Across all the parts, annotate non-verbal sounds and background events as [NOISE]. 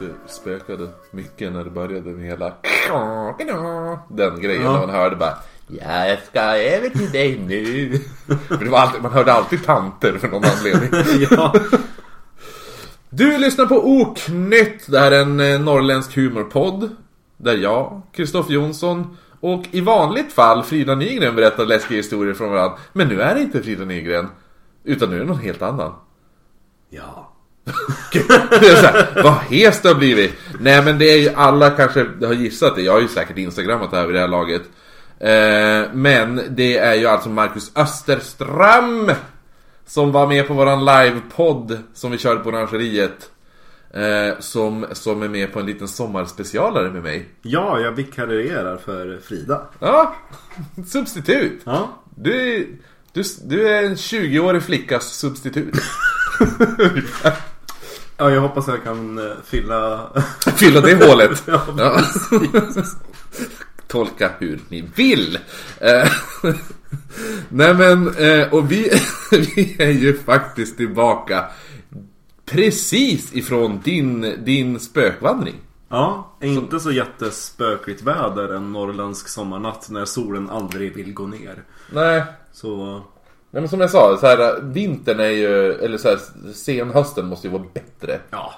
det spökade mycket när det började med hela [LAUGHS] den grejen när man hörde bara Ja, jag ska över till dig nu. [LAUGHS] Alltid, man hörde alltid tanter för någon anledning. [LAUGHS] ja. Du lyssnar på Oknytt. Det här är en eh, norrländsk humorpodd. Där jag, Kristoffer Jonsson och i vanligt fall Frida Nygren berättar läskiga historier från varandra. Men nu är det inte Frida Nygren. Utan nu är det någon helt annan. Ja. Det är så här, vad hes det har blivit. Nej men det är ju alla kanske har gissat det. Jag har ju säkert instagrammat det här vid det här laget. Eh, men det är ju alltså Marcus Österström. Som var med på våran livepodd som vi körde på Orangeriet. Eh, som, som är med på en liten sommarspecialare med mig. Ja, jag vikarierar för Frida. Ja, substitut. Ja. Du, du, du är en 20-årig flickas substitut. [LAUGHS] [LAUGHS] Ja, jag hoppas jag kan eh, fylla... [LAUGHS] Fylla det hålet. [LAUGHS] Ja, Ja. Tolka hur ni vill. Eh, [LAUGHS] Nej men, eh, och vi, vi är ju faktiskt tillbaka precis ifrån din, din spökvandring. Ja, inte så jättespökligt väder en norrländsk sommarnatt när solen aldrig vill gå ner. Nej, Så... Nej men som jag sa, så här, vintern är ju, eller så här, senhösten måste ju vara bättre. Ja.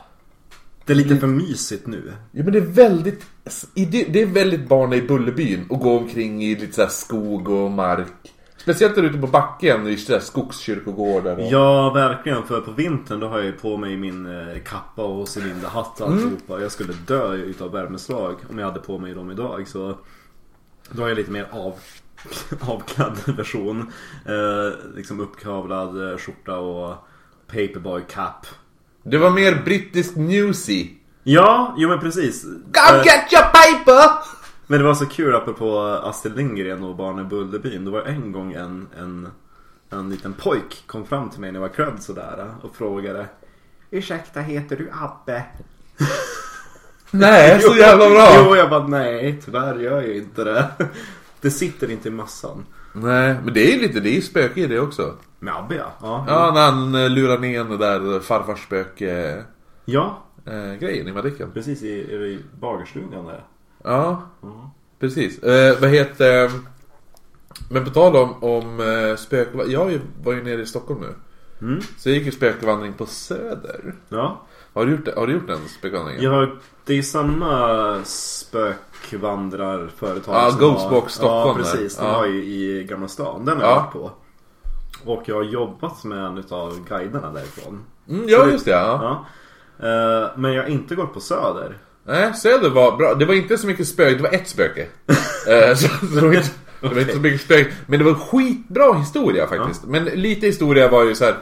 Det är lite för mysigt nu. Ja men det är väldigt, det är väldigt barn i Bullerbyn och gå omkring i lite så här skog och mark. Speciellt där ute på backen i skogskyrkogårdar. Och... Ja, verkligen. För på vintern då har jag ju på mig min eh, kappa och cylinderhatt och alltihopa. Jag skulle dö utav värmeslag om jag hade på mig dem idag. Så då har jag lite mer av, [LAUGHS] avklädd version. Eh, liksom uppkavlad eh, skjorta och paperboy cap. Det var mer brittisk newsy. Ja, jo men precis. Come Eh, get your paper! Men det var så kul apropå Astrid Lindgren och barnen Bullerbyn. Det var en gång en, en, en liten pojk kom fram till mig när jag var klädd sådär och frågade Ursäkta, heter du Abbe? Nej, så [LAUGHS] jävla bra! Jo, jag bara nej, tyvärr gör jag inte det. Det sitter inte i massan. Nej, men det är ju lite, det är spöke i det också. Med Abbe ja. Ja, Ja, när han eh, lurar ner den där farfars spöke ja eh, grejen i Madicken. precis i, i bagarstugan där. Ja, precis. Eh, vad heter... Men på tal om, om eh, spök... Jag var ju nere i Stockholm nu. Mm. Så jag gick ju spökvandring på Söder. Ja. Har du gjort, har du gjort den spökvandringen? Ja, det är samma spökvandrarföretag Ja, som Ghostbox har- Stockholm Ja, precis. De Ja. har ju i Gamla stan. Den har Ja. jag varit på. Och jag har jobbat med en utav guiderna därifrån. Mm, ja, just det. Ja. Ja. Eh, Men jag har inte gått på Söder. Nej, Söder var bra. Det var inte så mycket spöke, det var ett spöke. [LAUGHS] Eh, så, det, var inte, det var inte så mycket spöke. Men det var skitbra historia faktiskt. Men lite historia var ju så här.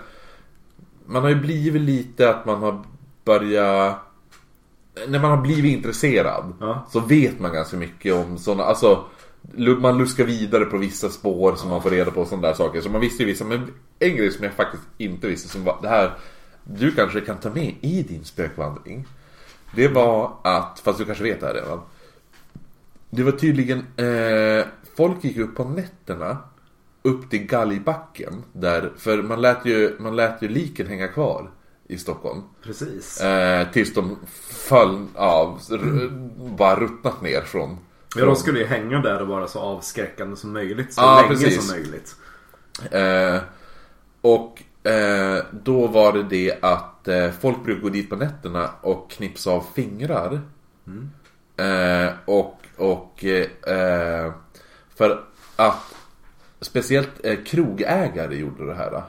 Man har ju blivit lite att man har börjat... När man har blivit intresserad Ja. så vet man ganska mycket om sådana, alltså man luskar vidare på vissa spår som man får reda på och sådana där saker. Så man visste ju vissa, men en grej som jag faktiskt inte visste som var det här Du kanske kan ta med i din spökvandring. Det var att, fast du kanske vet det här redan. Det var tydligen, eh, folk gick upp på nätterna upp till Galgbacken där, för man lät ju, man lät ju liken hänga kvar i Stockholm. Precis. Eh, tills de föll av, bara ruttnat ner från... Ja, de skulle ju hänga där och vara så avskräckande som möjligt. Så Ja, länge precis. som möjligt. Eh, och eh, då var det det att eh, folk brukar gå dit på nätterna och knipsa av fingrar. Eh, och och eh, för att speciellt krogägare gjorde det här.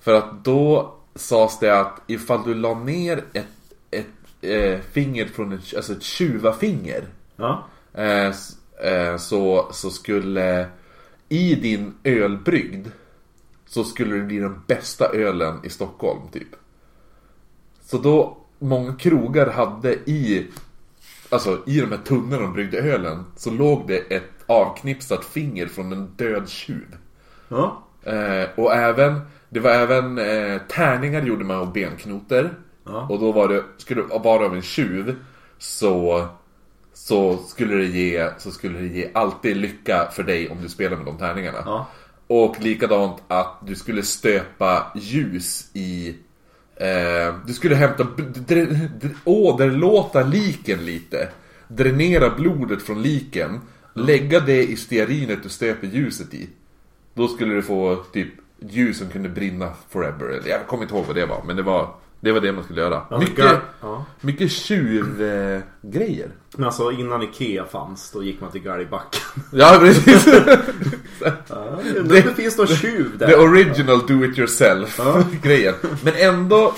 För att då sades det att ifall du la ner ett, ett eh, finger från en, alltså ett tjuvafinger Ja. eh, eh, så, så skulle i din ölbrygd så skulle det bli den bästa ölen i Stockholm typ. Så då, många krogar hade i Alltså i de här tunnorna de bryggde ölen så låg det ett avknipsat finger från en död tjuv. Ja. Eh, och även, det var även eh, tärningar gjorde man av benknotor. Ja. Och då var det, skulle vara av en tjuv så, så, skulle det ge, så skulle det ge alltid lycka för dig om du spelar med de tärningarna. Ja. Och likadant att du skulle stöpa ljus i Eh, du skulle hämta... Åderlåta liken lite. Dränera blodet från liken. Lägga det i stearinet du stöper ljuset i. Då skulle du få typ ljus som kunde brinna forever. Jag kommer inte ihåg vad det var, men det var det, var det man skulle göra. Ja, mycket gar- ja. mycket tjuvgrejer. Grejer. Men alltså innan Ikea fanns, då gick man till Galgbacken. [LAUGHS] ja, precis. [LAUGHS] Ja, det, det finns någon tjuv där. The original do it yourself [LAUGHS] grejen. Men ändå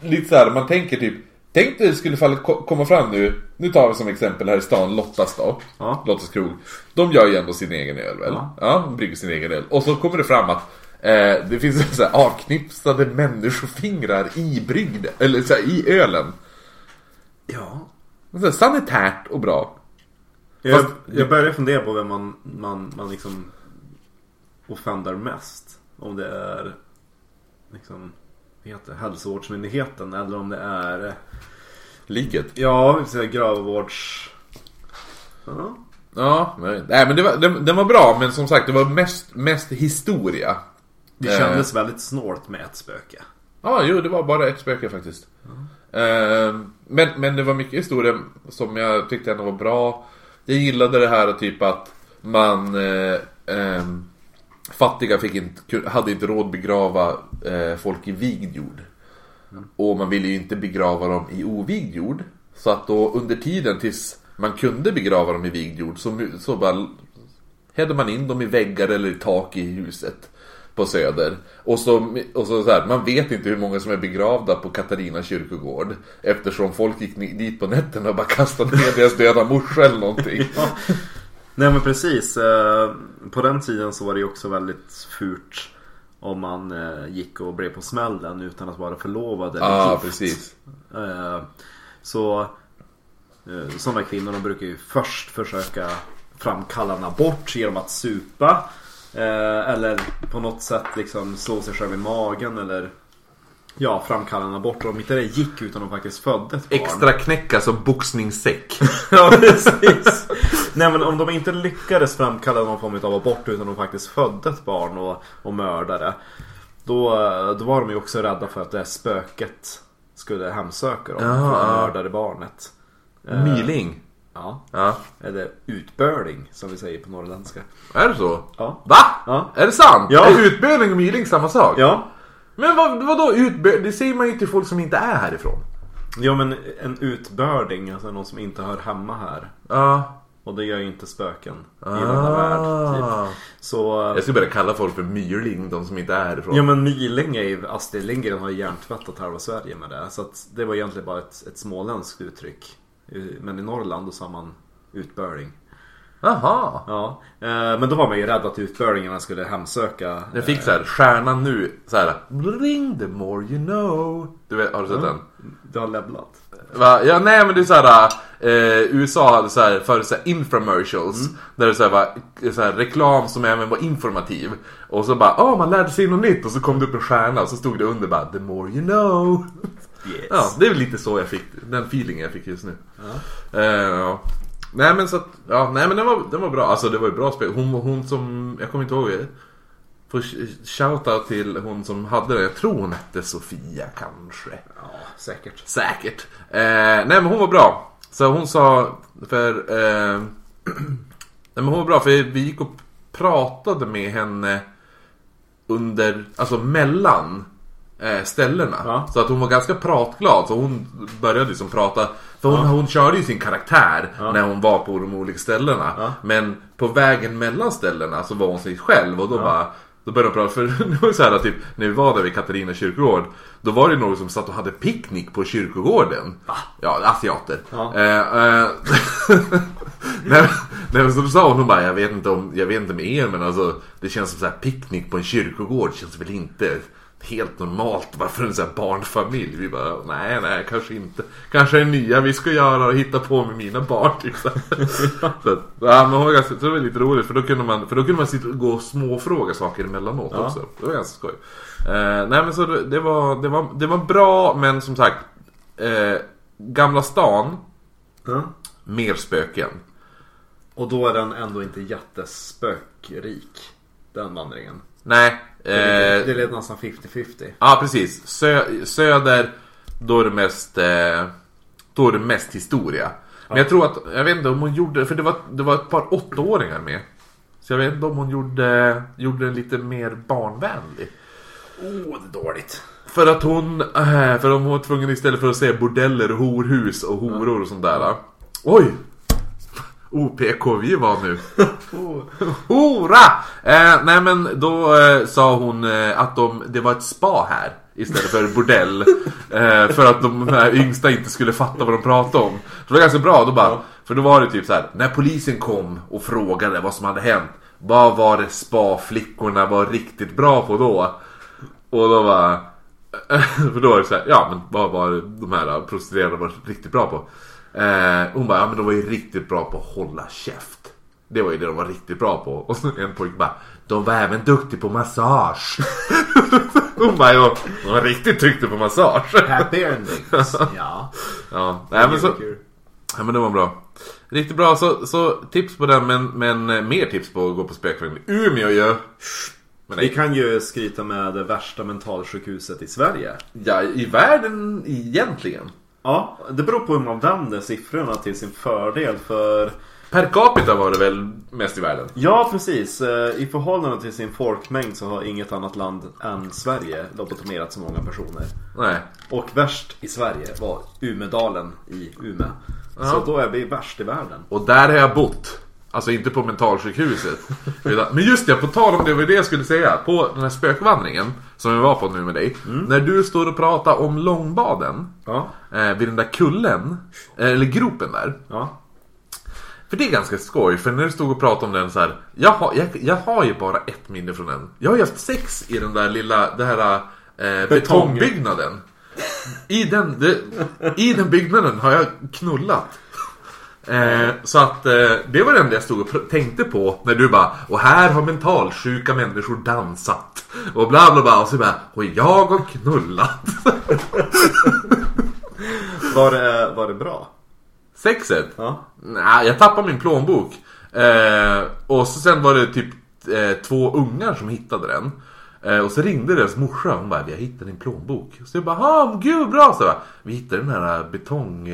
lite så här, man tänker typ Tänk dig det skulle fallet ko- komma fram nu Nu tar vi som exempel här i stan Lottas då Ja. Lottas krog De gör ju ändå sin egen öl väl? Ja. Ja, de brygger sin egen öl Och så kommer det fram att eh, Det finns så här avknipsade människofingrar i brygd Eller så här, i ölen Ja. så här, Sanitärt och bra Jag, Fast- jag börjar fundera på vem man, man, man liksom offendar mest. Om det är liksom, heter hälsovårdsmyndigheten eller om det är Liket Ja, gravvårds... Ja. Ja, nej men det var, den, den var bra men som sagt det var mest, mest historia Det Eh. kändes väldigt snålt med ett spöke. Ja, jo, det var bara ett spöke faktiskt. Eh, men, men det var mycket historia som jag tyckte ändå var bra. Jag gillade det här typ att man... Eh, ehm, fattiga fick inte, hade inte råd begrava eh, folk i vigd jord. Och man ville ju inte begrava dem i ovigd jord. Så att då under tiden tills man kunde begrava dem i vigd jord så, så bara hädde man in dem i väggar eller i tak i huset på Söder. Och så, och så, så här, man vet inte hur många som är begravda på Katarina kyrkogård. Eftersom folk gick dit på nätterna och bara kastade ner deras döda morsa eller någonting. [LAUGHS] Nej men precis. eh, På den tiden så var det ju också väldigt fult om man eh, gick och blev på smällen utan att vara förlovad eller Ja, gift. precis. Eh, Så sådana kvinnor de brukar ju först försöka framkalla en abort genom att supa. Eh, Eller på något sätt liksom slå sig själv i magen eller Ja, framkalla en abort. Och om inte det gick utan de faktiskt födde ett barn. Extra knäcka som boxningssäck. [LAUGHS] Ja, precis. Nej men om de inte lyckades framkalla någon form av abort utan de faktiskt födde ett barn och, och mördade. Då, då var de ju också rädda för att det här spöket skulle hemsöka dem. Jaha, för mördade barnet. Eh, Myling. Ja. Ja. Eller utbörling som vi säger på norrländska. Är det så? Ja. Va? Ja. Är det sant? Ja. Är utböling och myling samma sak? Ja. Men vad, vadå utböling? Det säger man ju till folk som inte är härifrån. Ja men en utbörding, alltså någon som inte hör hemma här. Ja. Och det gör ju inte spöken i denna värld. Typ. Ah. Så... Jag skulle börja kalla folk för myrling, de som inte är härifrån. Ja men Myling är ju, Astrid Lindgren har ju hjärntvättat halva Sverige med det. Så att det var egentligen bara ett, ett småländskt uttryck. Eh, Men i Norrland då sa man utbörling. Jaha. Ja, eh, men då var man ju rädd att utbörlingarna skulle hemsöka. Jag fick så här, stjärnan nu, så här, Bling the more you know. Du vet, har du sett den? Du har levlat. Va? Ja, nej men det är såhär, eh, USA hade såhär, för så här infomercials. Där det så här, var så här, reklam som även var informativ. Och så bara, åh man lärde sig något nytt. Och så kom det upp en stjärna och så stod det under bara, the more you know. Yes. Ja, det är väl lite så jag fick, den feelingen jag fick just nu. Eh, ja. Nej men så att, ja, nej men den var, den var bra. Alltså det var ju bra spel. Hon, hon som, jag kommer inte ihåg. Får shoutout till hon som hade det. Jag tror hon hette Sofia kanske. Ja, säkert. Säkert. Eh, nej men hon var bra. Så hon sa, för... Eh, [CLEARS THROAT] nej men hon var bra för vi gick och pratade med henne under, alltså mellan ställena. Ja. Så att hon var ganska pratglad. Så hon började liksom prata. För hon, hon körde ju sin karaktär när hon var på de olika ställena. Ja. Men på vägen mellan ställena så var hon sig själv och då bara då började de prata, för [LAUGHS] det var så här typ när vi var där vid Katarina kyrkogård Då var det någon som satt och hade picknick på kyrkogården Ja, asiater Ja. Eh, eh, [LAUGHS] nej, nej, men så sa hon, hon bara, jag vet inte om, jag vet inte med er men alltså Det känns som så här picknick på en kyrkogård känns väl inte helt normalt bara för en sån här barnfamilj. Vi bara, nej, nej, kanske inte. Kanske är nya vi ska göra och hitta på med mina barn. Typ. så, [LAUGHS] så, att, ja, men ganska, det var lite roligt för då kunde man, för då kunde man sitta och gå och småfråga saker emellanåt Ja. också. Det var ganska skoj. Eh, nej men så det, det, var, det, var, det var bra men som sagt, eh, Gamla stan, Ja. mer spöken. Och då är den ändå inte jättespökrik. Den vandringen. Nej, Eh, Det lät nästan 50-50. Ja, precis. Sö söder, då är det mest... Eh, då är det mest historia. Men jag tror att, jag vet inte om hon gjorde, för det var, det var ett par åttaåringar med. Så jag vet inte om hon gjorde, gjorde den lite mer barnvänlig. Oh, det är dåligt. För att hon, eh, för att hon var tvungen istället för att säga bordeller, horhus och horor och sånt där. Oj! OPK vi var nu. [LAUGHS] Hora! Eh, nej men då eh, sa hon eh, att de, det var ett spa här istället för bordell. [LAUGHS] Eh, för att de här yngsta inte skulle fatta vad de pratade om. Så det var ganska bra. Då bara, För då var det typ så här. När polisen kom och frågade vad som hade hänt. Vad var det spa-flickorna var riktigt bra på då? Och då var [LAUGHS] För då var det så här, ja men vad var de här prostituerade var riktigt bra på? Eh, hon bara, ja men de var ju riktigt bra på att hålla käft. Det var ju det de var riktigt bra på. Och så en pojke bara, de var även duktiga på massage. [LAUGHS] hon bara, ja, de var riktigt duktiga på massage. Happy endings. [LAUGHS] ja. ja, nej, men så, ja men det var bra. Riktigt bra, så, så tips på den men, men eh, mer tips på att gå på spökfilm. Umeå ju. Men Vi kan ju skryta med det värsta mentalsjukhuset i Sverige. ja, i världen egentligen. Ja, det beror på hur man vänder siffrorna till sin fördel för Per capita var det väl mest i världen? Ja, precis. Eh, I förhållande till sin folkmängd så har inget annat land än Sverige lobotomerat så många personer. Nej. Och värst i Sverige var Umedalen i Umeå. Så då är vi värst i världen. Och där har jag bott. Alltså inte på mentalsjukhuset. [LAUGHS] Men just det, på tal om det var det jag skulle säga. På den här spökvandringen som vi var på nu med dig. När du står och pratar om långbaden. Ja. Eh, vid den där kullen. eh, Eller gropen där. Ja. För det är ganska skoj, för när du stod och pratade om den så här. Jag har, jag, jag har ju bara ett minne från den. Jag har ju haft sex i den där lilla, det här eh, betongbyggnaden. I den, det, I den byggnaden har jag knullat. Eh, så att eh, det var det enda jag stod och tänkte på när du bara Och här har mentalsjuka människor dansat Och bla bla bla och så bara Och jag har knullat [LAUGHS] Var det, var det bra? Sexet? Ja. Nej, jag tappade min plånbok. Eh, och så sen var det typ eh, två ungar som hittade den. Eh, och så ringde deras morsa. Hon bara, vi har hittat din plånbok. Så jag bara, ah, gud bra. Så jag bara, vi hittade den här betong...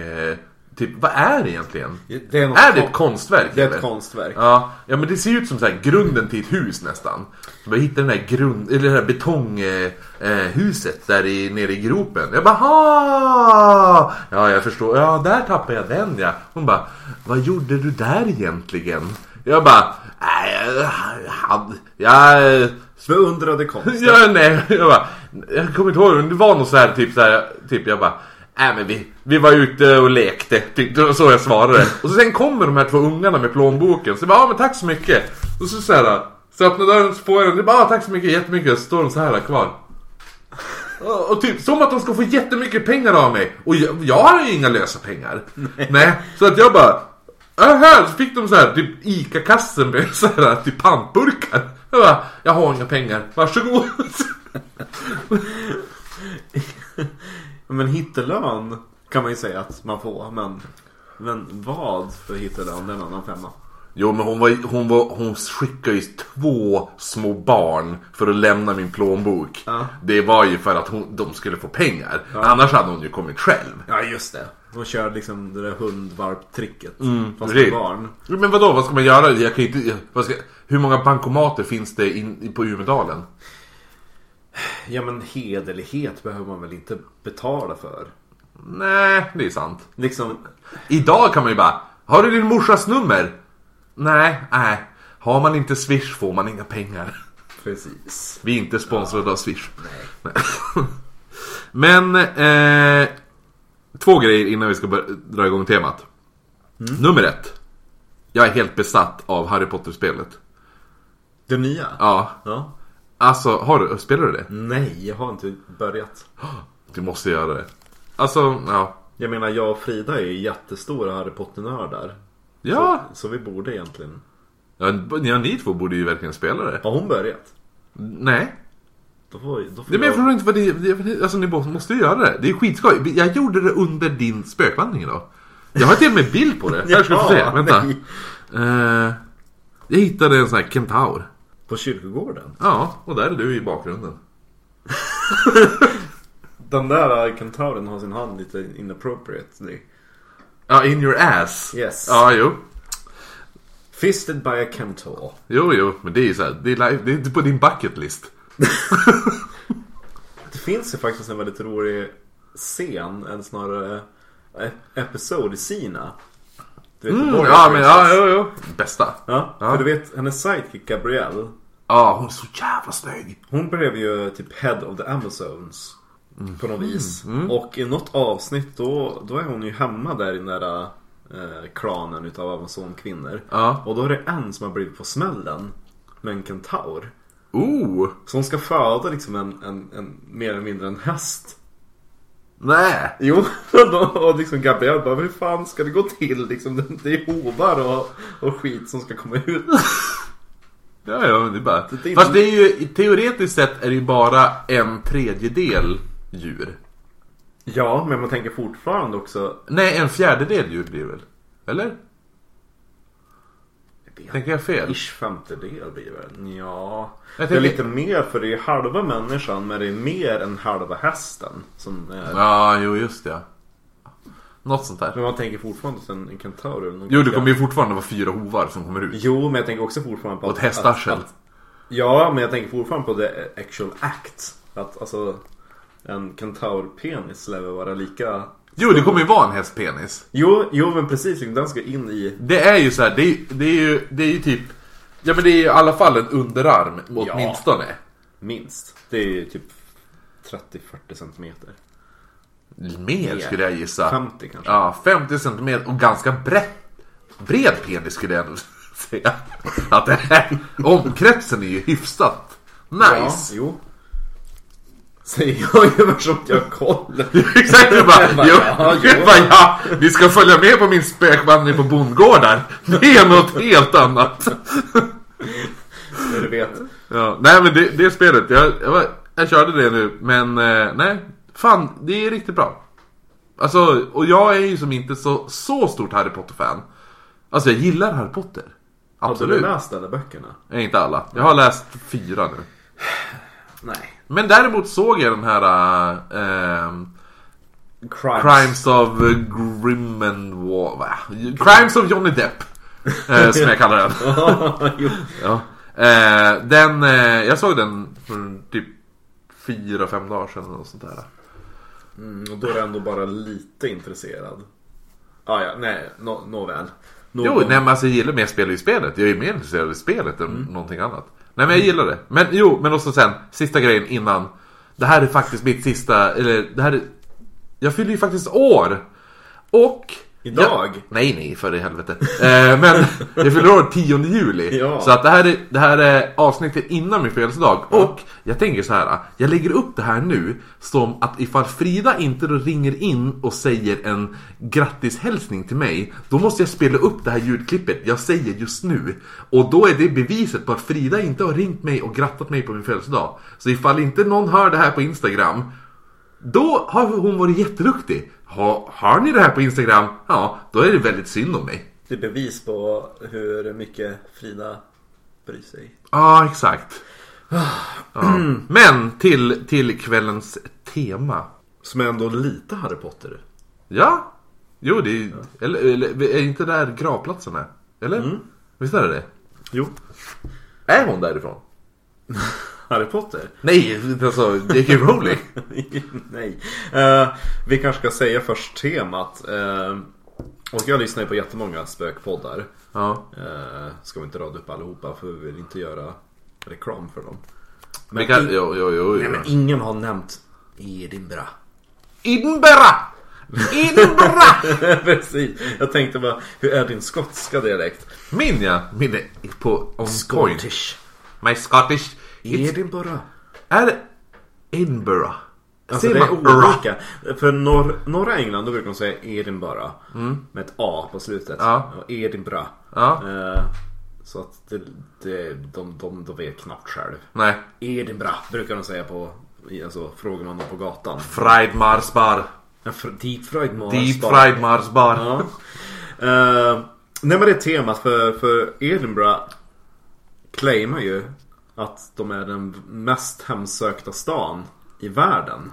Eh, typ, vad är det egentligen? Det är är det ett konstverk? Det är eller? ett konstverk. Ja, ja men det ser ut som så här, grunden till ett hus nästan. Så jag hittade den här grund, eller det här betonghuset eh, huset där i, nere i gropen. Jag bara ha! Ja, jag förstår. Ja, där tappade jag den ja. Hon bara, vad gjorde du där egentligen? Jag bara, nej, jag jag... Beundrade konsten. Ja, nej, jag bara, jag kommer inte ihåg, men det var något så här typ så här, typ jag bara Nej men vi, vi var ute och lekte, var så jag svarade. Och så sen kommer de här två ungarna med plånboken, så jag bara ja men tack så mycket. Och så så här, så öppnar dörren så får jag den, det bara ah, tack så mycket, jättemycket, så står de så här kvar. Och, och typ som att de ska få jättemycket pengar av mig. Och jag, jag har ju inga lösa pengar. Nej. Så att jag bara här så fick de så här typ ICA-kassen med så här typ pantburkar. Jag bara, jag har inga pengar, varsågod. [LAUGHS] Men hittelön kan man ju säga att man får. Men, men vad för hittelön? Det är en annan femma. Jo men hon, var, hon, var, hon skickade ju två små barn för att lämna min plånbok. Ja. Det var ju för att hon, de skulle få pengar. Annars hade hon ju kommit själv. Ja just det. Hon kör liksom det där hundvalptricket. fast precis. med barn. Men vadå, vad ska man göra? Jag kan inte, ska, hur många bankomater finns det in, på Umedalen? Ja men hederlighet behöver man väl inte betala för. Nej, det är sant. Liksom, Idag kan man ju bara, har du din morsas nummer? Nej, nej. Har man inte Swish får man inga pengar. precis. Vi är inte sponsrade av Swish. Nej. [LAUGHS] Men, eh, två grejer innan vi ska börja, dra igång temat. Nummer ett. Jag är helt besatt av Harry Potter-spelet. Det nya? Ja, Ja. Alltså har du, spelar du det? Nej, jag har inte börjat. [GASPS] Du måste göra det. Alltså, ja. Jag menar, jag och Frida är ju jättestora Harry Potter-nördar. Ja, Så, så vi borde egentligen. ja, ja, ni två borde ju verkligen spela det. Har hon börjat? Nej. Då får, då får Det men jag förstår inte vad det, Alltså ni måste ju göra det. Det är skitskoj. Jag gjorde det under din spökvandring idag. Jag har till och med bild på det. [LAUGHS] Här ska du få se. Vänta. nej. Eh, jag hittade en sån här kentaur. På kyrkogården. Ja, och där är du i bakgrunden. [LAUGHS] Den där kentauren har sin hand lite inappropriately. Ja, in your ass. Yes. Ja, jo. Fisted by a kentaur. Jo, jo, men det är ju såhär, det är, det är inte på din bucket list. [LAUGHS] Det finns ju faktiskt en väldigt rolig scen, en snarare episod i Sina. Du vet, Mm, ja, men ja, jo, jo. Bästa. Ja, Ja. för du vet, hennes sidekick Gabrielle. Ja, hon är så jävla snygg. Hon blev ju typ Head of the Amazons. På något vis. Och i något avsnitt då, då är hon ju hemma där i den där eh, klanen utav Amazonkvinnor. Ja. Och då är det en som har blivit på smällen. Med en kentaur. Oh! Så hon ska föda liksom en, en, en mer eller mindre en häst. Nej! Jo, [LAUGHS] och, liksom Gabriel bara, hur fan ska det gå till? Liksom, det, det är hovar och, och skit som ska komma ut. [LAUGHS] Ja, ja, men det är bara... Det Fast det är ju, teoretiskt sett är det ju bara en tredjedel djur. Ja, men man tänker fortfarande också... Nej, en fjärdedel djur blir det väl? Eller? Tänker jag fel? Ish femtedel blir det väl? Ja. Det är lite mer för det är halva människan men det är mer än halva hästen. Som är... Ja, jo just det. Ja. Något sånt där. Men man tänker fortfarande att en, en kentaur är nog Jo, det kommer ju fortfarande vara fyra hovar som kommer ut. Jo, men jag tänker också fortfarande på Och ett hästarsel. Ja, men jag tänker fortfarande på the actual act. Att alltså en kentaurpenis lär väl vara lika... Jo, det kommer ju vara en hästpenis. Jo, jo men precis. Den ska in i... Det är ju så här, det är, det är ju, det är ju typ... Ja men det är i alla fall en underarm åtminstone. Minst. Det är ju typ 30-40 centimeter. Mer skulle jag gissa. 50 kanske. Ja, 50 centimeter och ganska brett. Bred penis skulle jag nog [LAUGHS] säga. Att det här, omkretsen är ju hyfsat Ja, nice. jo. Säger jag ju som att jag har koll. [LAUGHS] Exakt, du bara, jo, ja, jo. bara, ja, ni ska följa med på min spökvandring på bondgårdar. Det är något helt annat. Du vet. Ja, nej men det, det spelet, jag, jag, var, jag körde det nu, men eh, nej. Fan, det är riktigt bra. Alltså, och jag är ju som inte så, så stort Harry Potter-fan. Alltså jag gillar Harry Potter. Har du Absolut. läst alla böckerna? Nej, inte alla. Jag har läst fyra nu. [SIGHS] Nej. Men däremot såg jag den här äh, Crimes. Crimes of Grim and Wa- va? Crimes of Johnny Depp. eh, [LAUGHS] som jag kallar den. Ja. Eh, den, eh, jag såg den för typ fyra, fem dagar sedan och sånt där. Mm, och då är du ändå bara lite intresserad. Ah, ja, nej, nå nåväl. Någon... Jo, nej men alltså jag gillar mer spel i spelet. Jag är mer intresserad av spelet än någonting annat. Nej men jag gillar det. Men jo, men också sen, sista grejen innan. Det här är faktiskt mitt sista, eller det här är... Jag fyller ju faktiskt år! Och... Idag? Jag, nej, nej, för i helvete. Eh, men jag fyller år 10 juli. Ja. Så att det här, är, det här är avsnittet innan min födelsedag. Och jag tänker så här. Jag lägger upp det här nu som att ifall Frida inte då ringer in och säger en grattishälsning till mig. Då måste jag spela upp det här ljudklippet jag säger just nu. Och då är det beviset på att Frida inte har ringt mig och grattat mig på min födelsedag. Så ifall inte någon hör det här på Instagram. Då har hon varit jätteduktig. Ha, har ni det här på Instagram? Ja, då är det väldigt synd om mig. Det är bevis på hur mycket Frida bryr sig. Ja, exakt. Ja. [CLEARS THROAT] Men till, till kvällens tema. Som är ändå lite Harry Potter. Ja, jo det är eller, eller är inte där gravplatsen är? Eller? Visst är det det? Jo. Är hon därifrån? [LAUGHS] Harry Potter? Nej, alltså J.K. Rowling. [LAUGHS] Nej. Eh, vi kanske ska säga först temat. Eh, och jag lyssnar ju på jättemånga spökpoddar. Ja. Uh, ska vi inte rada upp allihopa för vi vill inte göra reklam för dem. Vi kan, in- jo, jo, jo, Nej, men ingen har nämnt Edinburgh. Edinburgh! Edinburgh! [LAUGHS] Precis. Jag tänkte bara, hur är din skotska dialekt? Min ja, min är på on point. Scottish. My Scottish. Edinburgh. är det Edinburgh? Alltså det är olika. För norr, norra England då brukar de säga Edinburgh. Med ett A på slutet. Ja. Och Edinburgh. Ja. Eh, så att det, det, de, de, de vet knappt själv. Nej. Edinburgh brukar de säga på, alltså frågar man dem på gatan. Fried Mars bar. Fr- Deep fried Mars Deep bar. fried Mars bar. Ja. Uh, nej men det är temat för, för Edinburgh claimar ju att de är den mest hemsökta stan i världen.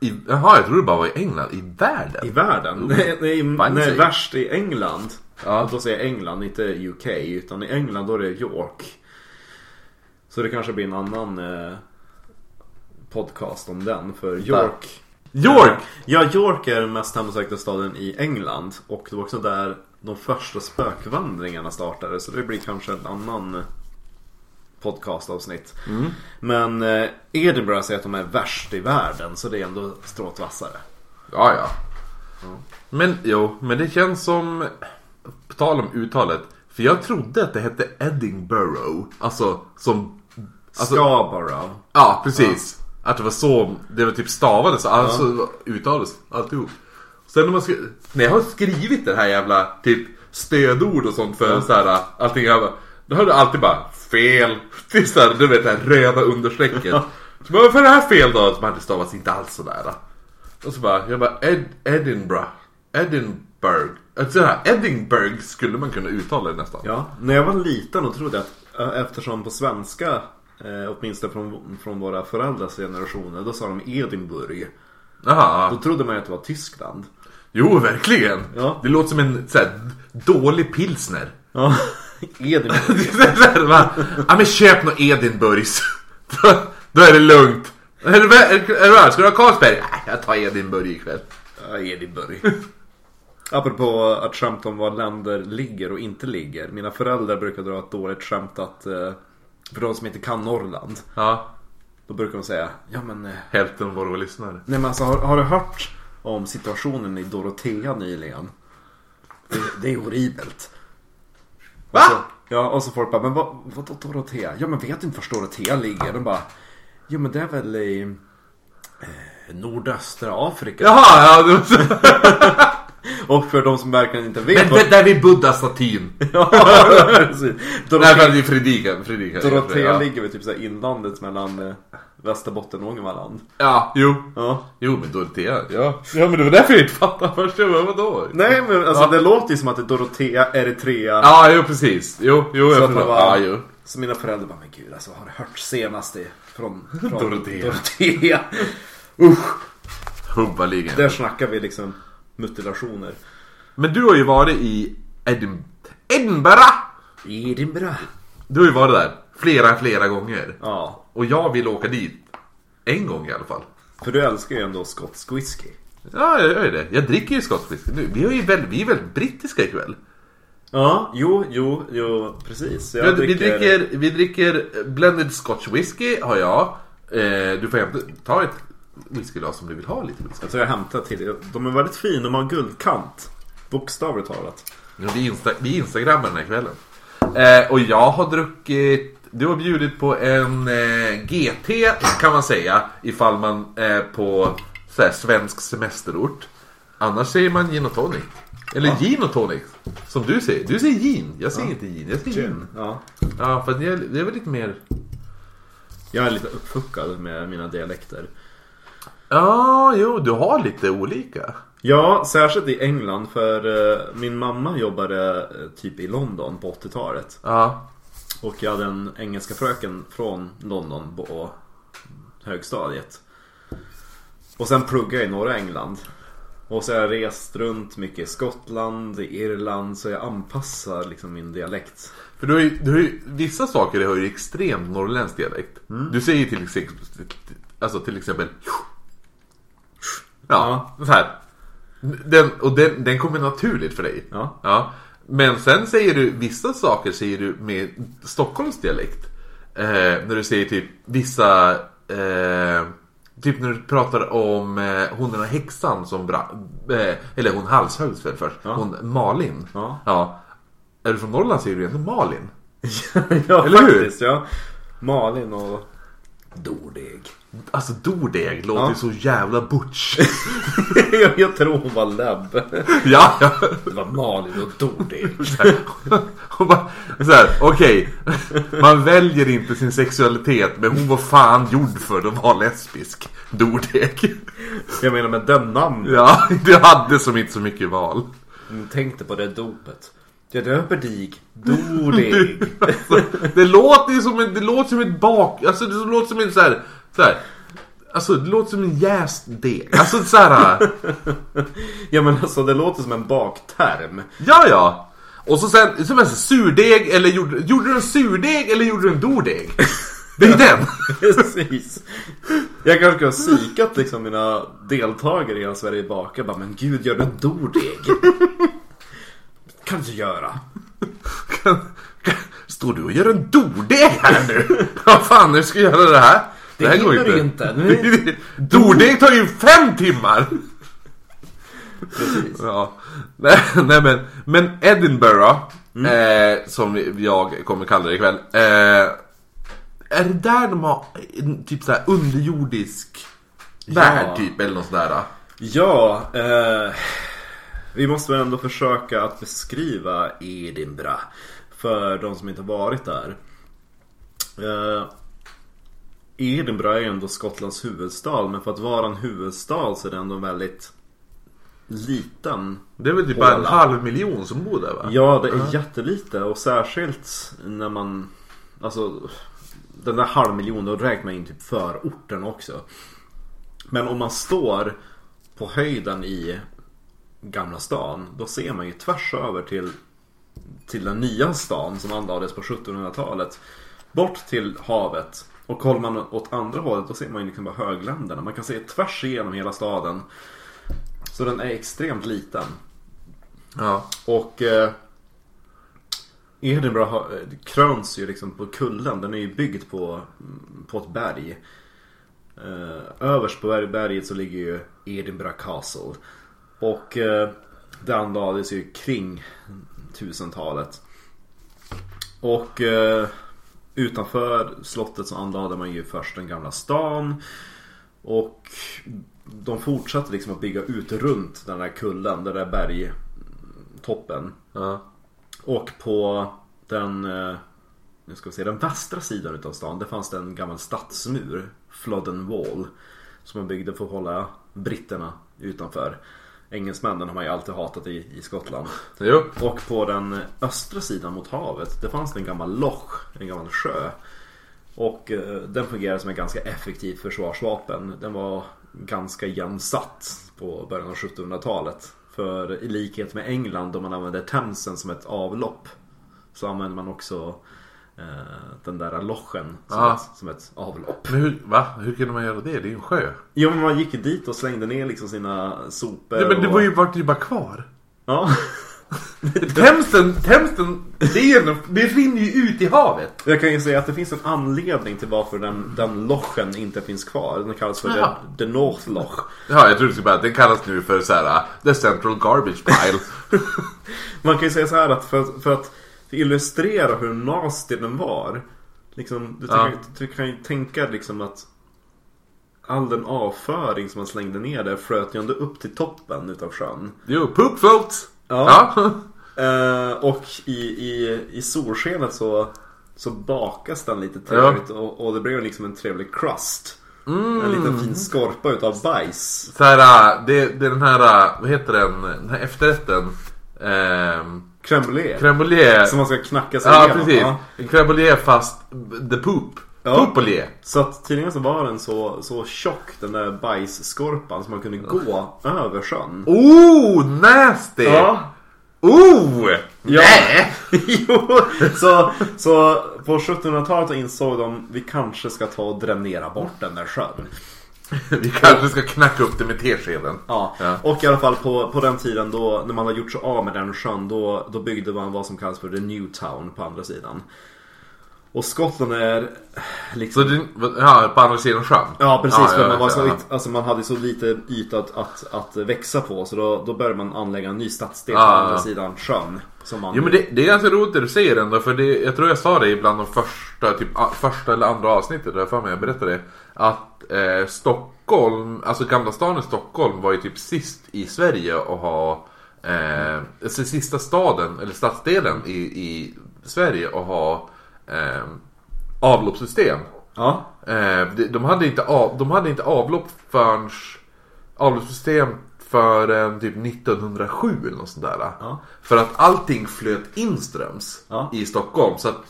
I, jaha, jag trodde det bara var i England. I världen? I världen? Nej, nej, nej värst i England. Ja. Då säger jag England, inte UK. Utan i England då är det York. Så det kanske blir en annan eh, podcast om den. För York... York! Ja, York är den mest hemsökta staden i England. Och det var också där de första spökvandringarna startade. Så det blir kanske en annan podcastavsnitt. Men eh, Edinburgh säger att de är värst i världen. Så det är ändå strået vassare. Ja, ja. Men jo, men det känns som... På tal om uttalet. För jag trodde att det hette Edinburgh. Alltså som... Alltså, Scarborough. Ja, precis. Att det var så, det var typ stavades, alltså uttalades alltihop. Sen när man skri- när jag har skrivit det här jävla typ stödord och sånt för så här allting jag bara, Då har du alltid bara fel. Det är så här, du vet det här röda understrecket. Så bara, varför är det här fel då? Så bara, det stavas inte alls sådär. Och så bara, jag bara, Ed, Edinburgh. Edinburgh. Alltså här, Edinburgh skulle man kunna uttala det nästan. Ja, när jag var liten och trodde att eh, eftersom på svenska eh, åtminstone från, från våra föräldrars generationer då sa de Edinburgh. Jaha. Då trodde man ju att det var Tyskland. Jo, verkligen. Ja. Det låter som en så här, dålig pilsner. Ja, Edinburgh. [LAUGHS] Ja men köp något Edinburghs. Då, är det lugnt. Är du, är, du här? Ska du ha Carlsberg? Nej, jag tar Edinburgh ikväll. Ja, Edinburgh. [LAUGHS] Apropå att skämta om var länder ligger och inte ligger. Mina föräldrar brukar dra ett dåligt skämt att eh, för de som inte kan Norrland. Ja, Då brukar de säga Ja men eh, hälften av våra lyssnare. Nej men alltså har, har du hört om situationen i Dorotea nyligen? Det, det är horribelt. Va? Alltså, ja och så folk bara, men vad, vadå Dorotea? Ja men vet inte var Dorotea ligger? De bara, jo men det är väl i eh, nordöstra Afrika. Jaha, ja. Så. [LAUGHS] Och för de som verkligen inte vet Men vad... det där vid Buddha-statyn. [LAUGHS] ja, precis. Nej Dorotea, men det är Fredrika. Fredrika Dorotea ja. ligger väl typ så här inlandet mellan eh, Västerbotten och Ångermanland. Ja, jo. Ja. Jo men Dorotea, ja. Ja men det var därför jag inte fattade först. Jag bara, vadå? Nej men alltså Ja. det låter ju som att det är Dorotea, Eritrea. Ja, jo precis. Jo, jo Så jag förstår. Ja, jo. Så mina föräldrar bara, men gud alltså har du hört senast i, från, från Dorotea. Dorotea? [LAUGHS] Usch, Hubbaligen. där snackar vi liksom mutilationer. Men du har ju varit i Edim... Edinburgh! Edinburgh. Du har ju varit där flera, flera gånger. Ja, Och jag vill åka dit. En gång i alla fall. för du älskar ju ändå skotsk whisky. Ja, jag gör ju det. Jag dricker ju skotsk whisky nu. Vi, är ju väldigt, vi är väldigt brittiska ikväll. Ja, jo, jo, jo, precis. Jag Vi, vi, dricker, vi dricker blended scotch whisky har jag. Eh, du får hämta, ta ett whiskyglas om du vill ha lite whisky. Jag tror jag hämtar till De är väldigt fina, de har guldkant. Bokstavligt talat. Ja, vi, insta, vi instagrammar den här kvällen. Eh, och jag har druckit... Du har bjudit på en eh, GT kan man säga. Ifall man är på så här, svensk semesterort. Annars säger man gin och tonic. Eller gin och tonic. Som du säger. Du säger gin. Jag säger inte gin. Jag säger gin. Ja. Ja, för det är, det är väl lite mer... Jag är lite uppfuckad med mina dialekter. Ja, jo, du har lite olika. Ja, särskilt i England för eh, min mamma jobbade eh, typ i London på 80-talet. Ja. Och jag hade en engelska fröken från London på högstadiet. Och sen pluggade jag i norra England. Och så har jag rest runt mycket i Skottland, i Irland, så jag anpassar liksom min dialekt. För du har ju, du har ju, vissa saker har ju extremt norrländsk dialekt. Du säger till exempel, alltså till exempel Ja, så här. Den, och den, den kommer naturligt för dig. Ja. ja. Men sen säger du, vissa saker säger du med Stockholms dialekt. Eh, när du säger typ vissa, eh, typ när du pratar om eh, hon den här häxan som bra, eh, eller hon halshöggs väl först, Ja. hon Malin. Ja. ja. Är du från Norrland säger du ändå Malin. [LAUGHS] ja, Eller hur? faktiskt. Ja. Malin och Dordeg. Alltså Dordeg låter Ja. så jävla butch. [LAUGHS] jag, tror hon var läbb. ja, ja. Det var Malin och Dordeg. [LAUGHS] Okej. Man väljer inte sin sexualitet, men hon var fan gjord för att vara lesbisk. Dordeg. Jag menar med den namnet. Ja, du hade som inte så mycket val. Tänkte på det dopet. Jag döper dig Dordeg. Det låter ju som, en, det låter som ett bak... Alltså det låter som en så här, så här Alltså det låter som en jäst deg. Alltså så här. ja men alltså det låter som en bakterm. Ja ja. Och så sen, som en surdeg eller gjorde, gjorde du en surdeg eller gjorde du en dordeg? Det är den! [LAUGHS] Precis. Jag kanske ska ha psykat liksom mina deltagare i Sverige bakar. Bara, men gud, gör du en dordeg? Kan du göra. Står du och gör en dordeg här nu? Vad fan, nu ska jag göra det här? Det, här hinner du inte. Nu... [LAUGHS] Dordeg tar ju fem timmar! Precis. Ja. Nej, nej men, men Edinburgh, eh, som jag kommer kalla det ikväll. Eh, är det där de har en typ såhär underjordisk värld typ eller något sådär? Ja, eh, vi måste väl ändå försöka att beskriva Edinburgh för de som inte varit där. Eh, Edinburgh är ju ändå Skottlands huvudstad men för att vara en huvudstad så är det ändå väldigt liten. Det är väl typ bara en halv miljon som bor där va? Ja, det är jättelite och särskilt när man Alltså Den där halvmiljonen, då räknar man in typ förorten också. Men om man står på höjden i Gamla stan, då ser man ju tvärs över till till den nya stan som anlades på 1700-talet. Bort till havet. Och kollar man åt andra hållet då ser man ju liksom bara högländerna. Man kan se tvärs igenom hela staden. Så den är extremt liten. Ja. Och eh, Edinburgh har, eh, kröns ju liksom på kullen. Den är ju byggd på, på ett berg. Eh, överst på berg- berget så ligger ju Edinburgh Castle. Och eh, det anlades ju kring 1000-talet. Och eh, utanför slottet så anlade man ju först den gamla stan. Och de fortsatte liksom att bygga ut runt den där kullen, den där bergtoppen. ja. Och på den, eh, nu ska vi se, den västra sidan utav stan, där fanns det en gammal stadsmur, Flodden Wall. Som man byggde för att hålla britterna utanför. Engelsmännen har man ju alltid hatat i, i Skottland. Jo. Och på den östra sidan mot havet, där fanns det en gammal loch, en gammal sjö. Och eh, den fungerade som ett ganska effektivt försvarsvapen. Den var ganska jämnsatt på början av 1700-talet. För i likhet med England då man använde Themsen som ett avlopp. Så använde man också den där lochen som, Ah. ett, som ett avlopp. Men hur, va? Hur kunde man göra det? Det är ju en sjö. Jo men man gick dit och slängde ner liksom sina sopor. Ja, men det och... var ju, vart ju bara kvar. Ja. [LAUGHS] Themsen, Themsen, det, är en, det rinner ju ut i havet. Jag kan ju säga att det finns en anledning till varför den, den lochen inte finns kvar. Den kallas för Jaha. the, the North Loch. Ja, jag tror det skulle bara, den kallas nu för så här, uh, the central garbage pile. [LAUGHS] Man kan ju säga så här att för, för att illustrera hur nasty den var. Liksom, du, Ja. kan, du kan ju tänka liksom att all den avföring som man slängde ner där flöt ju ändå upp till toppen utav sjön. jo, poop float. Ja. Ja. [LAUGHS] Eh, och i, i, i solskenet så, så bakas den lite trevligt och, och det blir liksom en trevlig crust. En liten fin skorpa utav bajs. Så här, uh, det, det är den här, uh, vad heter den, den här efterrätten. Um, Crème crème. Som man ska knacka sig Ja, igenom. precis. Ja. En crème fast the poop. Ja. Poopolé. Så att tydligen så var den så, så tjock den där bajsskorpan så man kunde gå över sjön. Oh, nasty! Oh! Ja. Nej! [LAUGHS] jo, så, så på 1700-talet så insåg de vi kanske ska ta och dränera bort den där sjön. [LAUGHS] Vi kanske ska knacka upp det med teskeden. Ja. Ja. Och i alla fall på, på den tiden då när man har gjort sig av med den sjön då, då byggde man vad som kallas för the New Town på andra sidan. Och Skottland är liksom... Så det, ja, på andra sidan sjön? Ja precis, Ja, för man, var så, alltså, man hade så lite yta att, att, att växa på så då, då började man anlägga en ny stadsdel på andra sidan sjön. Som man... Jo men det, det är ganska roligt det du säger ändå för det, jag tror jag sa det ibland de första, typ, första eller andra avsnittet, där jag för mig jag berättade det. Att eh, Stockholm, alltså Gamla stan i Stockholm var ju typ sist i Sverige att ha eh, alltså sista staden, eller stadsdelen i, i Sverige att ha eh, avloppssystem. Ja. Eh, de, de, hade inte av, de hade inte avlopp förrän avloppssystem förrän typ 1907 eller något sånt där. Ja. För att allting flöt inströms Ja. i Stockholm. Så att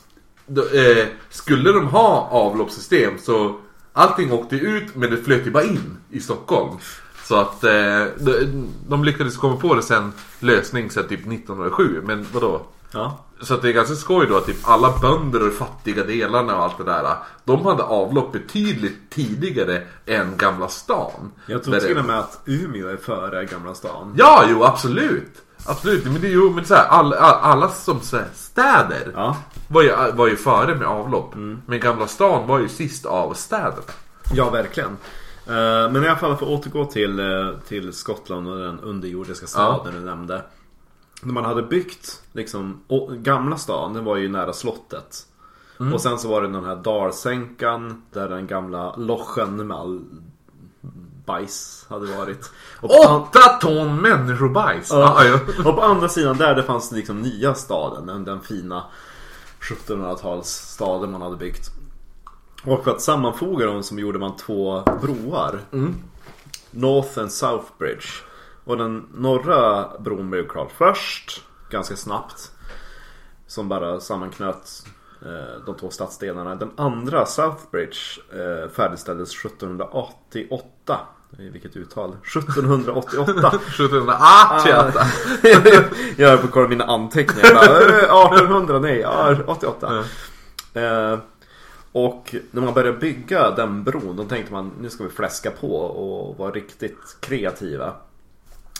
då, eh, skulle de ha avloppssystem så allting åkte ut men det flöt ju bara in i Stockholm. Så att eh, de, de lyckades komma på det sen lösning så typ 1907. Men vadå? Ja. Så att det är ganska skoj då att typ alla bönder och fattiga delarna och allt det där. De hade avlopp betydligt tidigare än Gamla stan. Jag tror till och med att Umeå är före Gamla stan. Ja, jo absolut. Absolut, men det är ju men så här, alla, alla som så här, städer Ja. var, ju, var ju före med avlopp. Men Gamla stan var ju sist av städerna. Ja, verkligen. Eh, Men i alla fall för att återgå till, eh, till Skottland och den underjordiska staden du nämnde. När man hade byggt liksom, gamla stan, den var ju nära slottet. Och sen så var det den här dalsänkan där den gamla lochen med all bajs hade varit. På, an- Åtta ton människobajs! Ja. Ja, ja. och på andra sidan där det fanns liksom nya staden, den, den fina 1700-talsstaden man hade byggt. Och för att sammanfoga dem så gjorde man två broar. North and South Bridge. Och den norra bron blev klar först, ganska snabbt. Som bara sammanknöt eh, de två stadsdelarna. Den andra South Bridge eh, färdigställdes 1788. Vilket uttal? 1788. 1788. [LAUGHS] [LAUGHS] jag är på kolla mina anteckningar. Bara, eh, 1800, nej, ja, 88. Eh, och när man började bygga den bron då tänkte man nu ska vi fläska på och vara riktigt kreativa.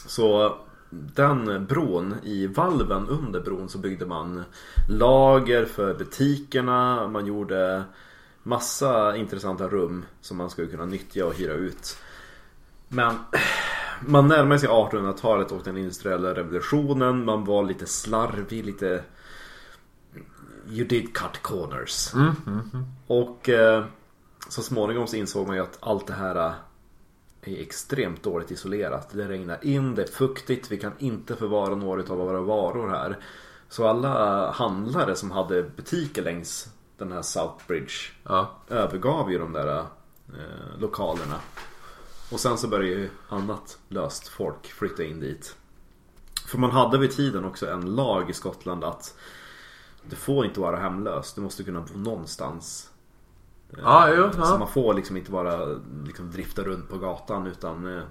Så den bron, i valven under bron så byggde man lager för butikerna. Man gjorde massa intressanta rum som man skulle kunna nyttja och hyra ut. Men [CLEARS THROAT] man närmar sig 1800-talet och den industriella revolutionen. Man var lite slarvig, lite... You did cut corners. Och eh, så småningom så insåg man ju att allt det här eh, är extremt dåligt isolerat. Det regnar in, det är fuktigt, vi kan inte förvara några av våra varor här. Så alla handlare som hade butiker längs den här South Bridge Ja. övergav ju de där eh, lokalerna. Och sen så började ju annat löst folk flytta in dit. För man hade vid tiden också en lag i Skottland att du får inte vara hemlös, du måste kunna bo någonstans. Ja, jo, Så ja. man får liksom inte bara liksom drifta runt på gatan utan eh,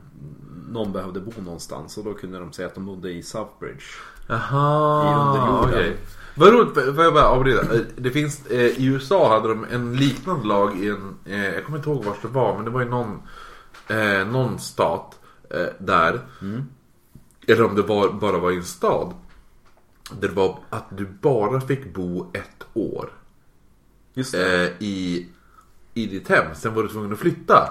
någon behövde bo någonstans och då kunde de säga att de bodde i Southbridge. Jaha, I underjorden. Vad roligt, får jag bara avbryta? Eh, Det finns, eh, i USA hade de en liknande lag i en, eh, jag kommer inte ihåg vart det var, men det var i någon, eh, någon stat eh, där. Eller om det var, bara var i en stad. Där det var att du bara fick bo ett år Just eh, i, i ditt hem. Sen var du tvungen att flytta.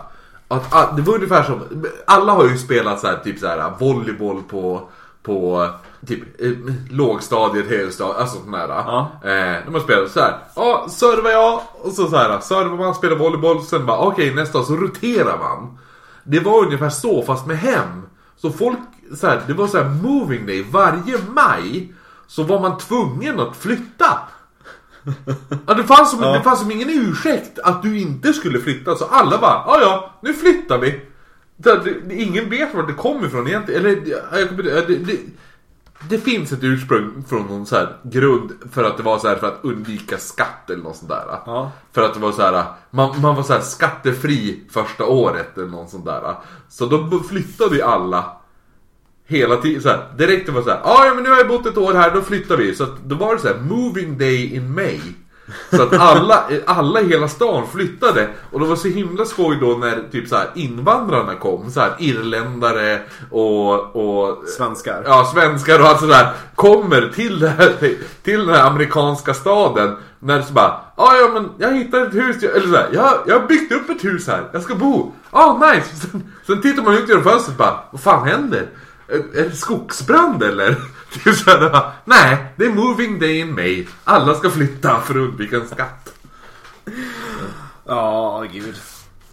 Att, ah, det var ungefär som, alla har ju spelat så här, typ så här, volleyboll på, på typ eh, lågstadiet, högstadiet, alltså sån där. Ja. Eh, de har spelat så här, ja servar jag och så så här, servar man, spelar volleyboll, sen bara okej nästa och så roterar man. Det var ungefär så fast med hem. Så folk, så här, det var så här moving day, varje maj så var man tvungen att flytta. Ja, det, fanns som, det fanns som ingen ursäkt att du inte skulle flytta. Så alla bara, ja ja, nu flyttar vi. Det, det, ingen vet var det kommer ifrån egentligen. Eller, ja, det, det, det finns ett ursprung från någon så här grund för att det var så här för att undvika skatt eller något sånt där. Ja. För att det var så här, man, man var så här skattefri första året eller något sånt där. Så då flyttade ju alla Hela tiden såhär, direkt det var såhär, ah, ja men nu har jag bott ett år här, då flyttar vi. Så att då var det såhär, moving day in May. Så att alla, alla i hela stan flyttade. Och det var så himla skoj då när typ såhär invandrarna kom. Såhär irländare och, och Svenskar. Ja, svenskar och allt sådär kommer till, det här, till den här amerikanska staden. När så bara, ah, ja men jag hittade ett hus, eller sådär, jag, jag har byggt upp ett hus här, jag ska bo. Ah nice! [LAUGHS] Sen, sen tittar man ut genom fönstret och bara, vad fan händer? Är, är det skogsbrand eller? [LAUGHS] Det är såhär, nej, det är moving day in May. Alla ska flytta för att undvika en skatt. Ja, gud.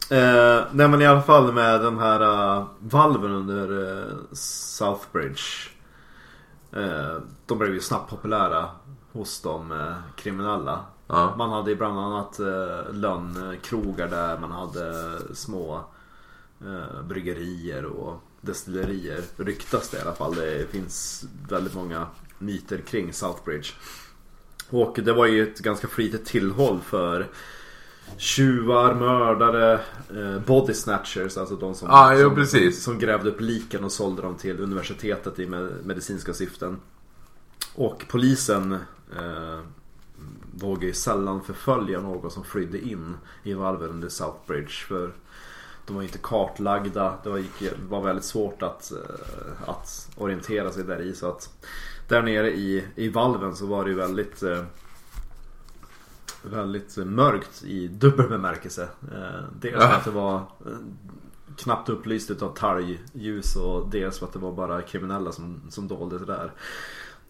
Eh, nej men i alla fall med den här uh, valven under uh, Southbridge. Eh, de blev ju snabbt populära hos de eh, kriminella. Ja. Man hade ju bland annat uh, lönnkrogar där man hade små eh, bryggerier och destillerier. Ryktas det i alla fall. Det finns väldigt många myter kring Southbridge. Och det var ju ett ganska flitigt tillhåll för tjuvar, mördare, eh, body snatchers, alltså de som, Ja, jo, som, som grävde upp liken och sålde dem till universitetet i med- medicinska syften. Och polisen eh, vågar ju sällan förfölja någon som flydde in i valven under Southbridge. För de var inte kartlagda. Det var, gick, var väldigt svårt att, eh, att orientera sig där i. Så att där nere i, i valven så var det ju väldigt eh, Väldigt mörkt i dubbel bemärkelse. Eh, Dels för att det var knappt upplyst utav talgljus och dels för att det var bara kriminella som, som dolde sig där.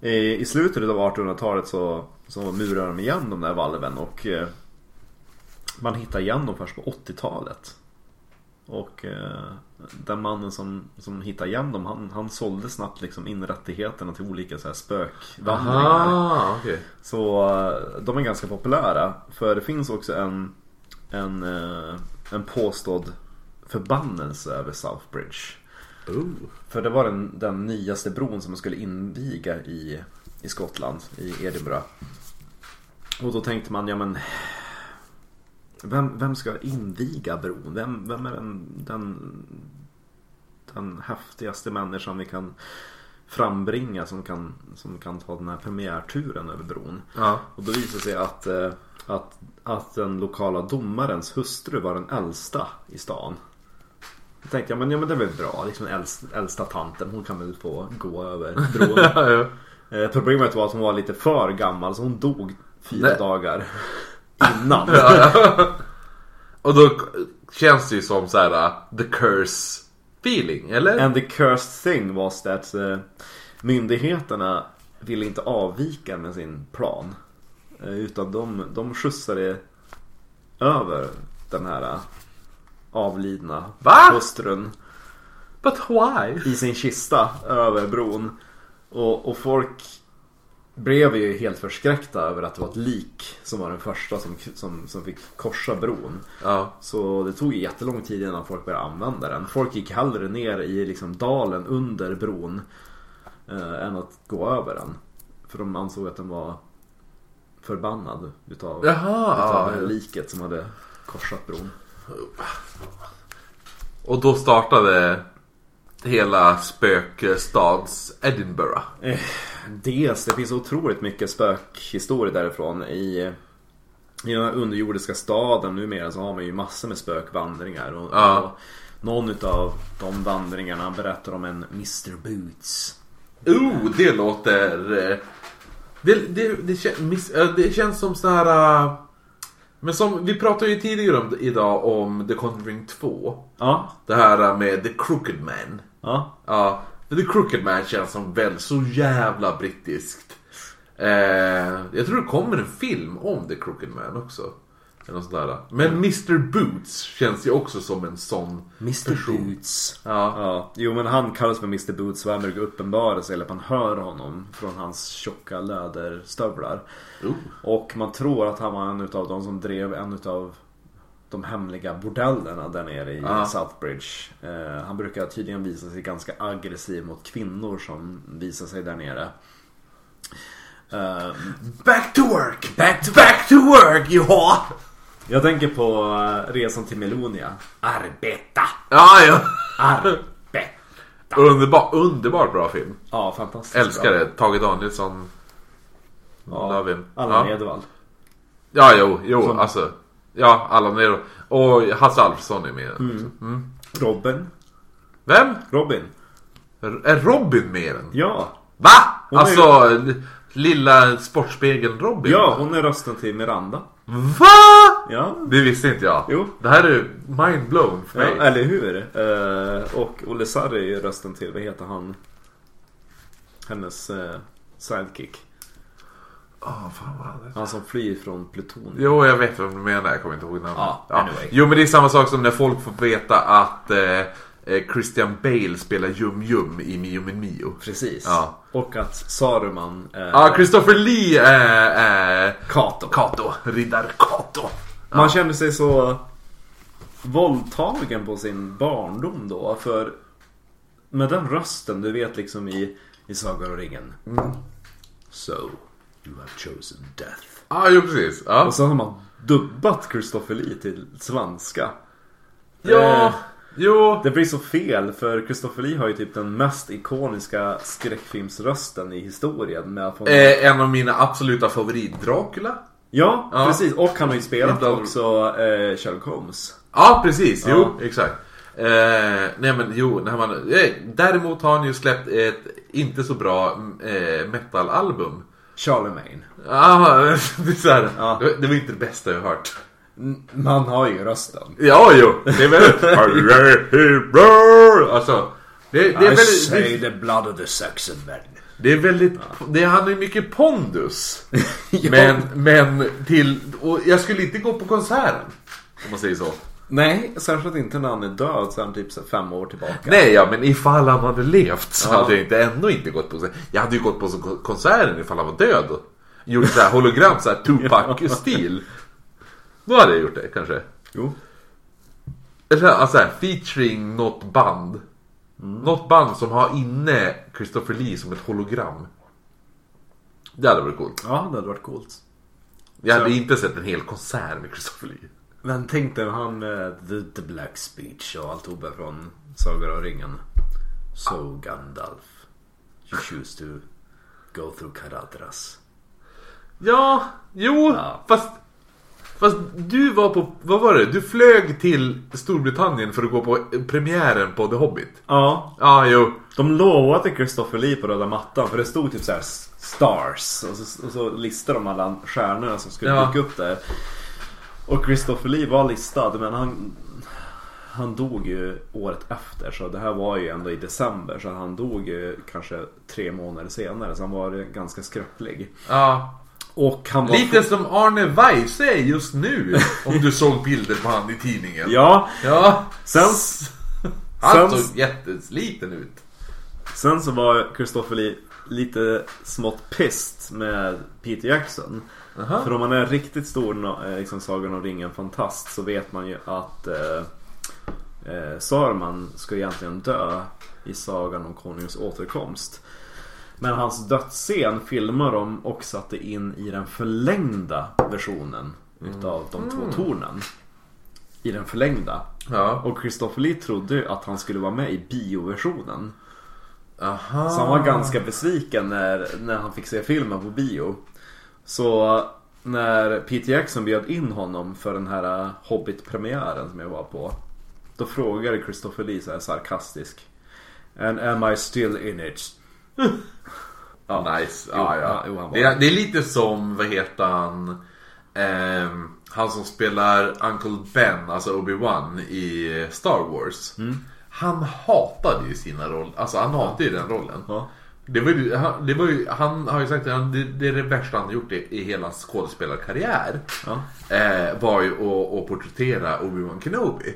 I, I slutet av 1800-talet så, så murade de igen de där valven och man hittade igen dem först på 80-talet. Och eh, den mannen som, som hittade igen dem han, han sålde snabbt liksom in rättigheterna till olika så här spökvandringar. Aha, okej. Så eh, de är ganska populära. För det finns också en, en, eh, en påstådd förbannelse över Southbridge. Oh. För det var den, den nyaste bron som man skulle inviga i, i Skottland, i Edinburgh. Och då tänkte man, ja men vem, vem ska inviga bron? Vem, vem är den, den, den häftigaste människan vi kan frambringa som kan, som kan ta den här premiärturen över bron? Ja. Och då visade det sig att, eh, att, att den lokala domarens hustru var den äldsta i stan. Då tänkte jag, men, ja, men det är väl bra. Liksom äldsta, äldsta tanten, hon kan väl få gå över [LAUGHS] bron. Ja, ja. Eh, Problemet var att hon var lite för gammal så hon dog fyra Nej. dagar innan. Och då känns det ju som så här uh, the curse feeling, eller? And the cursed thing was that eh, myndigheterna ville inte avvika med sin plan. Eh, utan de, de skjutsade över den här eh, avlidna Va? hustrun But why? i sin kista över bron. Och, och folk blev ju helt förskräckta över att det var ett lik som var den första som, som, som fick korsa bron. Ja. Så det tog jättelång tid innan folk började använda den. Folk gick hellre ner i liksom dalen under bron eh, än att gå över den. För de ansåg att den var förbannad utav, Jaha, utav det här liket som hade korsat bron. Och då startade hela spökstads Edinburgh. Dels, det finns otroligt mycket spökhistorier därifrån. I, I den här underjordiska staden numera så har man ju massor med spökvandringar. Och, Ja. och någon utav de vandringarna berättar om en Mr Boots. Oh, det låter... eh, Det, det, det, kän- miss- eh, det känns som så här... eh, Men som, vi pratade ju tidigare om, idag om The Conjuring 2. Ja, Det här med The Crooked Man. ja. Ja, The Crooked Man känns som väl så jävla brittiskt. Eh, jag tror det kommer en film om The Crooked Man också. Eller något sånt där. Men Mr Boots känns ju också som en sån Mr Boots. Ja. Ja, jo men han kallas för Mr Boots brukar uppenbara sig eller att man hör honom från hans tjocka läderstövlar. Oh. Och man tror att han var en utav de som drev en utav de hemliga bordellerna där nere i Ja. Southbridge. Eh, han brukar tydligen visa sig ganska aggressiv mot kvinnor som visar sig där nere. Eh, Back to work! Back to, back to work, ja! jag tänker på eh, Resan till Melonia. Arbeta! Ja, ja. Arbeta! Underbar, underbart bra film. Ja, fantastiskt Älskar bra. det. Tage Danielsson. Ja. Allan Ja. Edwall. Ja, jo, jo, Som- alltså. Ja, Allan Nero. Och Hasse Alfredson är med. också. Mm. Robin. Vem? Robin. Är Robin med den? Ja. Va? Hon är- Alltså, lilla Sportspegeln Robin? Ja, hon är rösten till Miranda. Va? Ja. Det visste inte jag. Jo. Det här är mind blown för ja mig. eller hur? Eh, och Olle Sarri är rösten till, vad heter han? Hennes eh, sidekick. Ah, fan vad han. Han som flyr från Pluton. Jo, jag vet vad du menar. Jag kommer inte ihåg namnet. Ja, anyway. Jo, men det är samma sak som när folk får veta att eh, eh, Christian Bale spelar Jum Jum i Mio min Mio. Precis. Ja. Och att Saruman är Ja, Christopher Lee är... är Kato. Kato. Riddar Kato. Man kände sig så våldtagen på sin barndom då. För med den rösten, du vet liksom i, i Sagan om ringen. So, you have chosen death. Ja, ah, jo precis. Ja. Och sen har man dubbat Christopher Lee till svenska. ja, Eh, jo. Det blir så fel för Christopher Lee har ju typ den mest ikoniska skräckfilmsrösten i historien. Med att. Eh, en av mina absoluta favorit, Dracula. ja, ja. precis. Och han har ju spelat Ibland- också eh, Sherlock Holmes. Ja, precis. Jo, Ja. exakt. Eh, nej men jo, när man, eh, däremot har han ju släppt ett inte så bra eh, metalalbum. Charlemagne. Ah, [LAUGHS] det, är så här, Ja. det, var inte det bästa jag hört. Man har ju rösten. Ja, jo, det är väldigt... [LAUGHS] alltså, det, det är väldigt... Det, the blood of the Saxon men. det är väldigt... Det, han har ju mycket pondus. [LAUGHS] Ja. Men, men till... Och jag skulle inte gå på konserten. Om man säger så. Nej, särskilt inte när han är död sen typ fem år tillbaka. Nej, ja, men ifall han hade levt så Ja. hade jag inte ändå inte gått på Jag hade ju gått på så- konserten ifall han var död. Gjort så här hologram, så här [LAUGHS] Tupac-stil. Då hade jag gjort det kanske. Jo. Alltså här, featuring något band. Något band som har inne Christopher Lee som ett hologram. Det hade varit coolt. Ja, det hade varit coolt. Jag hade Så- inte sett en hel konsert med Christopher Lee. Men tänk dig han med the, Black Speech och alltihopa från Sagan om ringen. So Gandalf, you choose to go through Caradras. Ja, jo, Ja. fast... Fast du var på, vad var det? Du flög till Storbritannien för att gå på premiären på The Hobbit. Ja, Ja, jo. de lovade Christopher Lee på röda mattan för det stod typ så här stars och så, och så listade de alla stjärnorna som skulle Ja. dyka upp där. Och Christopher Lee var listad men han han dog ju året efter så det här var ju ändå i december så han dog ju kanske tre månader senare så han var ganska skröplig. Ja. Och han var... Lite som Arne Weise är just nu. Om du såg bilder på han i tidningen. Ja, Ja. sen, Han såg jättesliten ut. sen så var Christopher Lee lite smått pissed med Peter Jackson. Aha. För om man är riktigt stor eh, liksom, Sagan om ringen-fantast så vet man ju att eh, eh, Saruman ska egentligen dö i Sagan om Konungens återkomst. Men hans dödsscen filmar de och satte in i den förlängda versionen utav de två tornen. I den förlängda. Ja. Och Christopher Lee trodde ju att han skulle vara med i bioversionen. Aha. Så han var ganska besviken när, när han fick se filmen på bio. Så när Peter Jackson bjöd in honom för den här uh, Hobbit-premiären som jag var på. Då frågade Christopher Lee så här sarkastisk. And am I still in it? Nice. Jo, Ja, ja. ja, jo, han var- det, är, det är lite som, vad heter han? Ehm, han som spelar Uncle Ben, alltså Obi-Wan i Star Wars. Mm. Han hatade ju sina roller. Alltså han hatade ju den rollen. Ja. Det var ju, han, det var ju, han har ju sagt att det, det är det värsta han gjort i, i hela hans skådespelarkarriär. Ja. Eh, var ju att, att porträttera Obi-Wan Kenobi.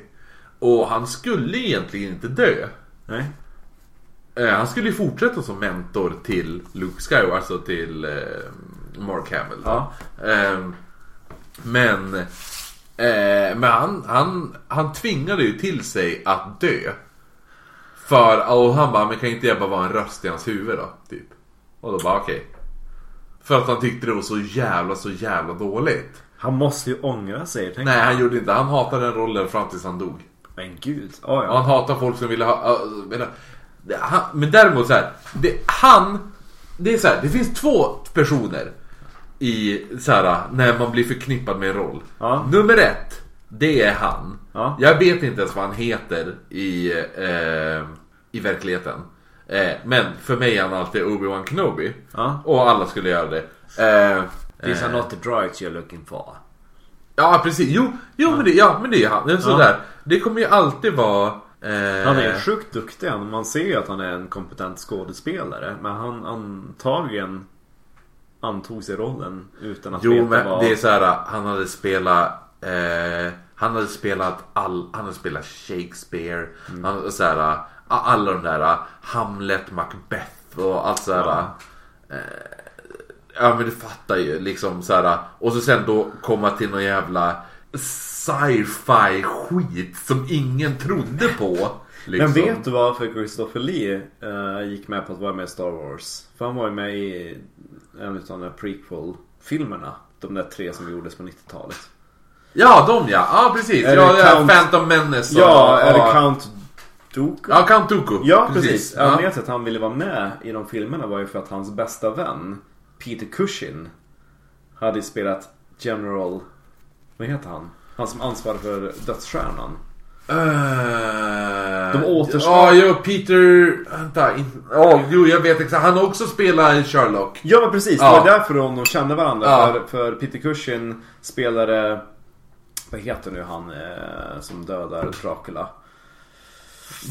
Och han skulle egentligen inte dö. Nej. Eh, han skulle ju fortsätta som mentor till Luke Skywalker, alltså till eh, Mark Hamill. Ja. Eh, men eh, men han, han, han tvingade ju till sig att dö. För, och han bara, men kan inte jag bara vara en röst i hans huvud då? Typ. Och då bara okej. För att han tyckte det var så jävla, så jävla dåligt. Han måste ju ångra sig. Nej, han gjorde inte. Han hatade den rollen fram tills han dog. Men gud. Oh, ja. han hatar folk som ville ha... Menar, det- han, men däremot så här, det, han... Det är så här, det finns två personer i så här, när man blir förknippad med en roll. Ja. Nummer ett, det är han. Ja. Jag vet inte ens vad han heter i, eh, i verkligheten. Eh, men för mig är han alltid Obi-Wan Kenobi. Ja. Och alla skulle göra det. Eh, These eh, are not the droids you're looking for. Ja precis, jo, jo Men, det, ja, men det är han. Sådär. det kommer ju alltid vara... Eh, Han är sjukt duktig. Man ser ju att han är en kompetent skådespelare. Men han antagligen antog sig rollen utan att Jo veta men vad... det är så här, han hade spelat eh, Han hade spelat all, Han hade spelat Shakespeare Mm. han, så här, Alla de där Hamlet, Macbeth och allt så här. Ja. Eh, ja men du fattar ju liksom så här. Och så sen då komma till någon jävla Sci-fi skit som ingen trodde på [LAUGHS] Liksom. Men vet du varför Christopher Lee eh, gick med på att vara med i Star Wars? För han var ju med i en av de där prequel-filmerna. De där tre som gjordes på 90-talet. Ja, de ja. Ja, precis. Är ja, det Count- Phantom Menace. och- Ja, är det. Count Dooku? Ja, Count Dooku. Ja, precis. Ja. Anledningen till att han ville vara med i de filmerna var ju för att hans bästa vän Peter Cushing hade spelat General... Vad heter han? Han som ansvarar för Dödsstjärnan. Eh, De återstår- Ja, Peter... Vänta. in- jo, jag vet exakt. Han har också spelat Sherlock. Ja men precis, det Ja. var därför de kände varandra. Ja. För, för Peter Cushing spelade... Vad heter nu han eh, som dödar Dracula?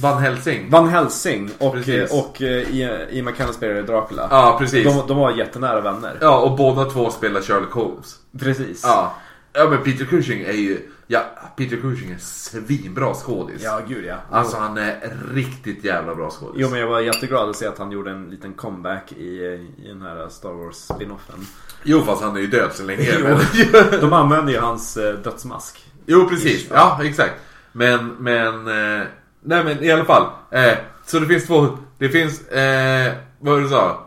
Van Helsing. Van Helsing och, Precis. och eh, Ian McKellen spelade Dracula. Ja, precis. De, de var jättenära vänner. Ja, och båda två spelar Sherlock Holmes. Precis. Ja. Ja, men Peter Cushing är ju... Ja, Peter Cushing är svinbra skådis. Ja, gud ja. Alltså han är riktigt jävla bra skådis. Jo men jag var jätteglad att se att han gjorde en liten comeback i, i den här Star Wars spinoffen. Jo, fast han är ju död så länge. [LAUGHS] De använder ju hans eh, dödsmask. Jo, precis. Ja, exakt. Men, men... Eh, nej, men i alla fall. Eh, så det finns två... Det finns... Eh, vad var det du sa?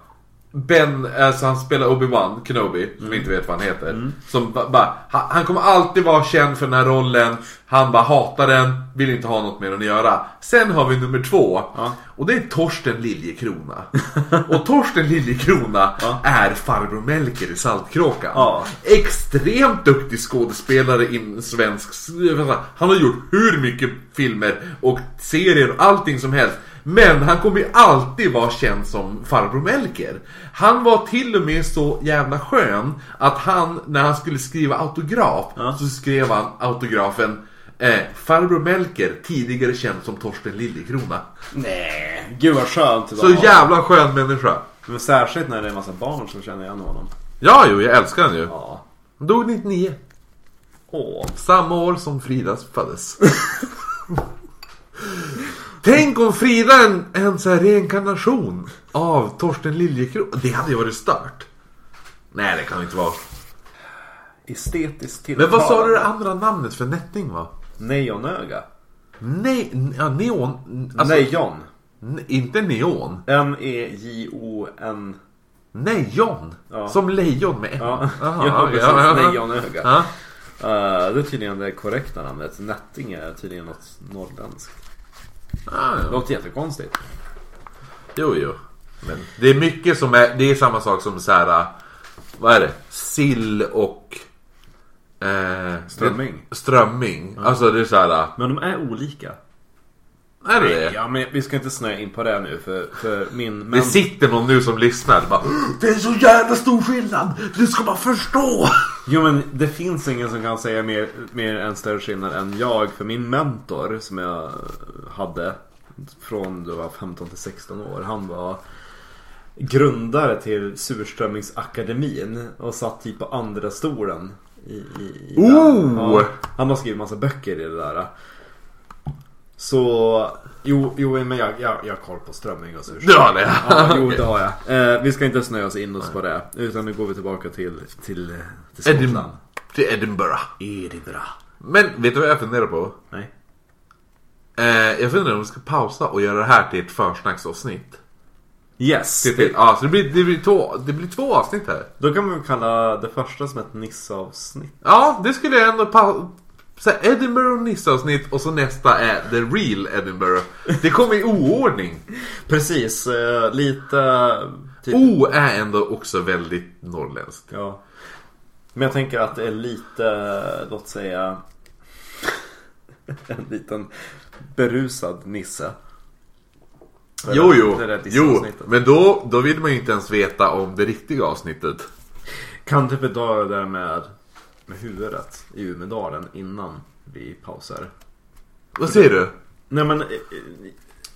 Ben, alltså han spelar Obi-Wan Kenobi, som vi inte vet vad han heter. Som ba, ba, han, kommer alltid vara känd för den här rollen. Han bara hatar den, vill inte ha något med den att göra. Sen har vi nummer två. Ja. Och det är Torsten Liljekrona. [LAUGHS] och Torsten Liljekrona Ja. är farbror Melker i Saltkråkan. Ja. Extremt duktig skådespelare in svensk... Han har gjort hur mycket filmer och serier och allting som helst. Men han kommer ju alltid vara känd som farbror Melker. Han var till och med så jävla skön att han, när han skulle skriva autograf, Ja. så skrev han autografen eh, Farbror Melker, tidigare känd som Torsten Liljekrona. Nej, gud vad skönt. Så jävla skön människa. Men särskilt när det är en massa barn som känner igen honom. Ja, jo, jag älskar han ju. Ja. Han dog 99. Åh. Samma år som Frida föddes. [LAUGHS] [LAUGHS] Tänk om Frida är en, en så här reinkarnation av Torsten Liljekrona. Det hade ju varit stört. Nej, det kan det inte vara. Estetiskt Men vad sa du det andra namnet för Nätting var? Neonöga. Nej, n- ja, neon. Alltså, Nejon. n- inte neon. E N-E-J-O-N. Nejon. Ja. Som lejon med Ja, Aha, [LAUGHS] ja, precis. ja, ja. Nejonöga. Ja. Uh, det är tydligen det korrekta namnet. Nätting är tydligen något norrländskt. Ah, Det ja. låter jättekonstigt. Jo, jo. Men det är mycket som är, det är samma sak som så här. Vad är det? Sill och... Eh, Strömming. Strömming. Alltså det är så här. Men de är olika. Är det det? Ja, men vi ska inte snöa in på det nu för, för min... Det Men, sitter någon nu som lyssnar och bara, Det är så jävla stor skillnad! Du ska bara förstå! jo, men det finns ingen som kan säga mer, mer en större skillnad än jag. För min mentor som jag hade från du var 15 till 16 år. Han var grundare till Surströmmingsakademin och satt typ på andra stolen. I, i, i Oh! Ja, han har skrivit massa böcker i det där. Så, jo, jo men jag, jag, jag har koll på strömming och surströmming. Du har det? Ja, jo [LAUGHS] det har jag. Eh, vi ska inte snöa oss in oss på det. Utan nu går vi tillbaka till, till, eh, till Edim- Skottland. till Edinburgh. Edinburgh. Men vet du vad jag funderar på? Nej. Eh, jag funderar om vi ska pausa och göra det här till ett försnacksavsnitt. Yes. Till, till, ja, så det blir, det, blir två, det blir två avsnitt här. Då kan man kalla det första som ett Nisse-avsnitt. Ja, det skulle jag ändå pa- så här, Edinburgh Nisse-avsnitt och så nästa är The Real Edinburgh. Det kommer i oordning. Precis, eh, lite... Typ, O är ändå också väldigt norrländskt. Ja. Men jag tänker att det är lite, låt säga... [LAUGHS] en liten berusad Nisse. Jo, jo, det jo. Men då, då vill man ju inte ens veta om det riktiga avsnittet. Kan typ idag det där med, med huvudet i Umedalen innan vi pausar. Vad säger du? Nej men... eh,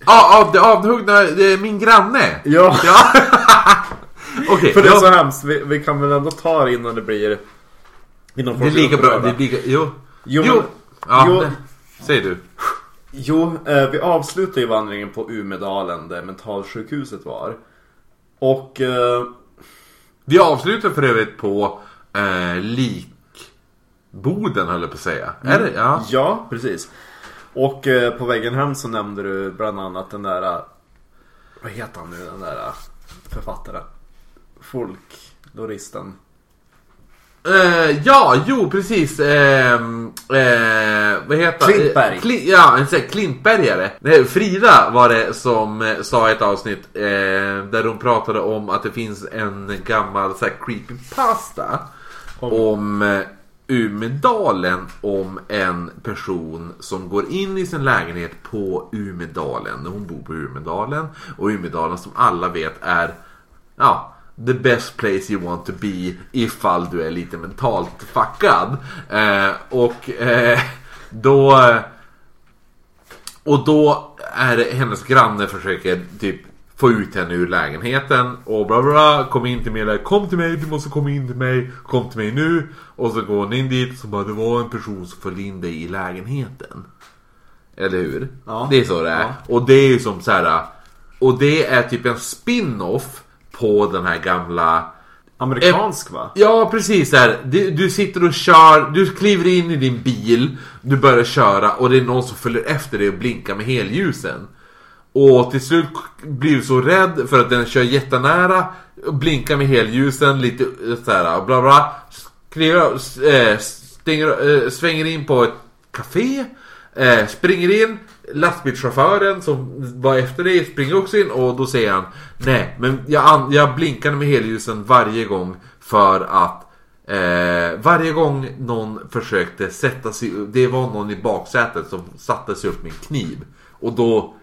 Ja, av det avhuggna, det är min granne. Ja, [LAUGHS] Ja. [LAUGHS] Okej, för det är ja, så hemskt. Vi, vi kan väl ändå ta det innan det blir... Innan det är lika bra. Det är lika, jo. Jo, Jo. men- Ja, jo. säg du. Jo, eh, vi avslutar ju vandringen på Umedalen där mentalsjukhuset var. Och... Eh, Vi avslutar för övrigt på eh, likboden höll jag på att säga. Är det? Ja. ja, precis. Och eh, på väggen hem så nämnde du bland annat den där eh, Vad heter han nu den där eh, författaren? Folkloristen Eh, ja, jo precis. Eh, eh, vad heter Klintberg. Eh, Kli- ja, en sån Klintbergare. Nej, Frida var det som eh, sa i ett avsnitt där hon pratade om att det finns en gammal så här creepypasta Om- om Umedalen om en person som går in i sin lägenhet på Umedalen. Hon bor på Umedalen. Och Umedalen som alla vet är ja, the best place you want to be ifall du är lite mentalt fuckad. Eh, och eh, då... Och då är det hennes granne försöker typ få ut henne ur lägenheten och bla bla bla, kom in till mig där, kom till mig, du måste komma in till mig, kom till mig nu. Och så går hon in dit och så bara, det var en person som följde in dig i lägenheten. Eller hur? Ja. Det är så det är. Ja. Och det är ju som så här. Och det är typ en spin-off på den här gamla Amerikansk va? Ja precis där. Du, du sitter och kör, du kliver in i din bil, du börjar köra och det är någon som följer efter dig och blinkar med helljusen. Och till slut blir du så rädd för att den kör jättenära, blinkar med helljusen lite eh, såhär bla bla. Skriver, äh, stänger, äh, svänger in på ett café, äh, springer in, lastbilschauffören som var efter dig springer också in och då säger han Nej, men jag, jag blinkade med helljusen varje gång för att eh, varje gång någon försökte sätta sig Det var någon i baksätet som satte sig upp med en kniv. Och då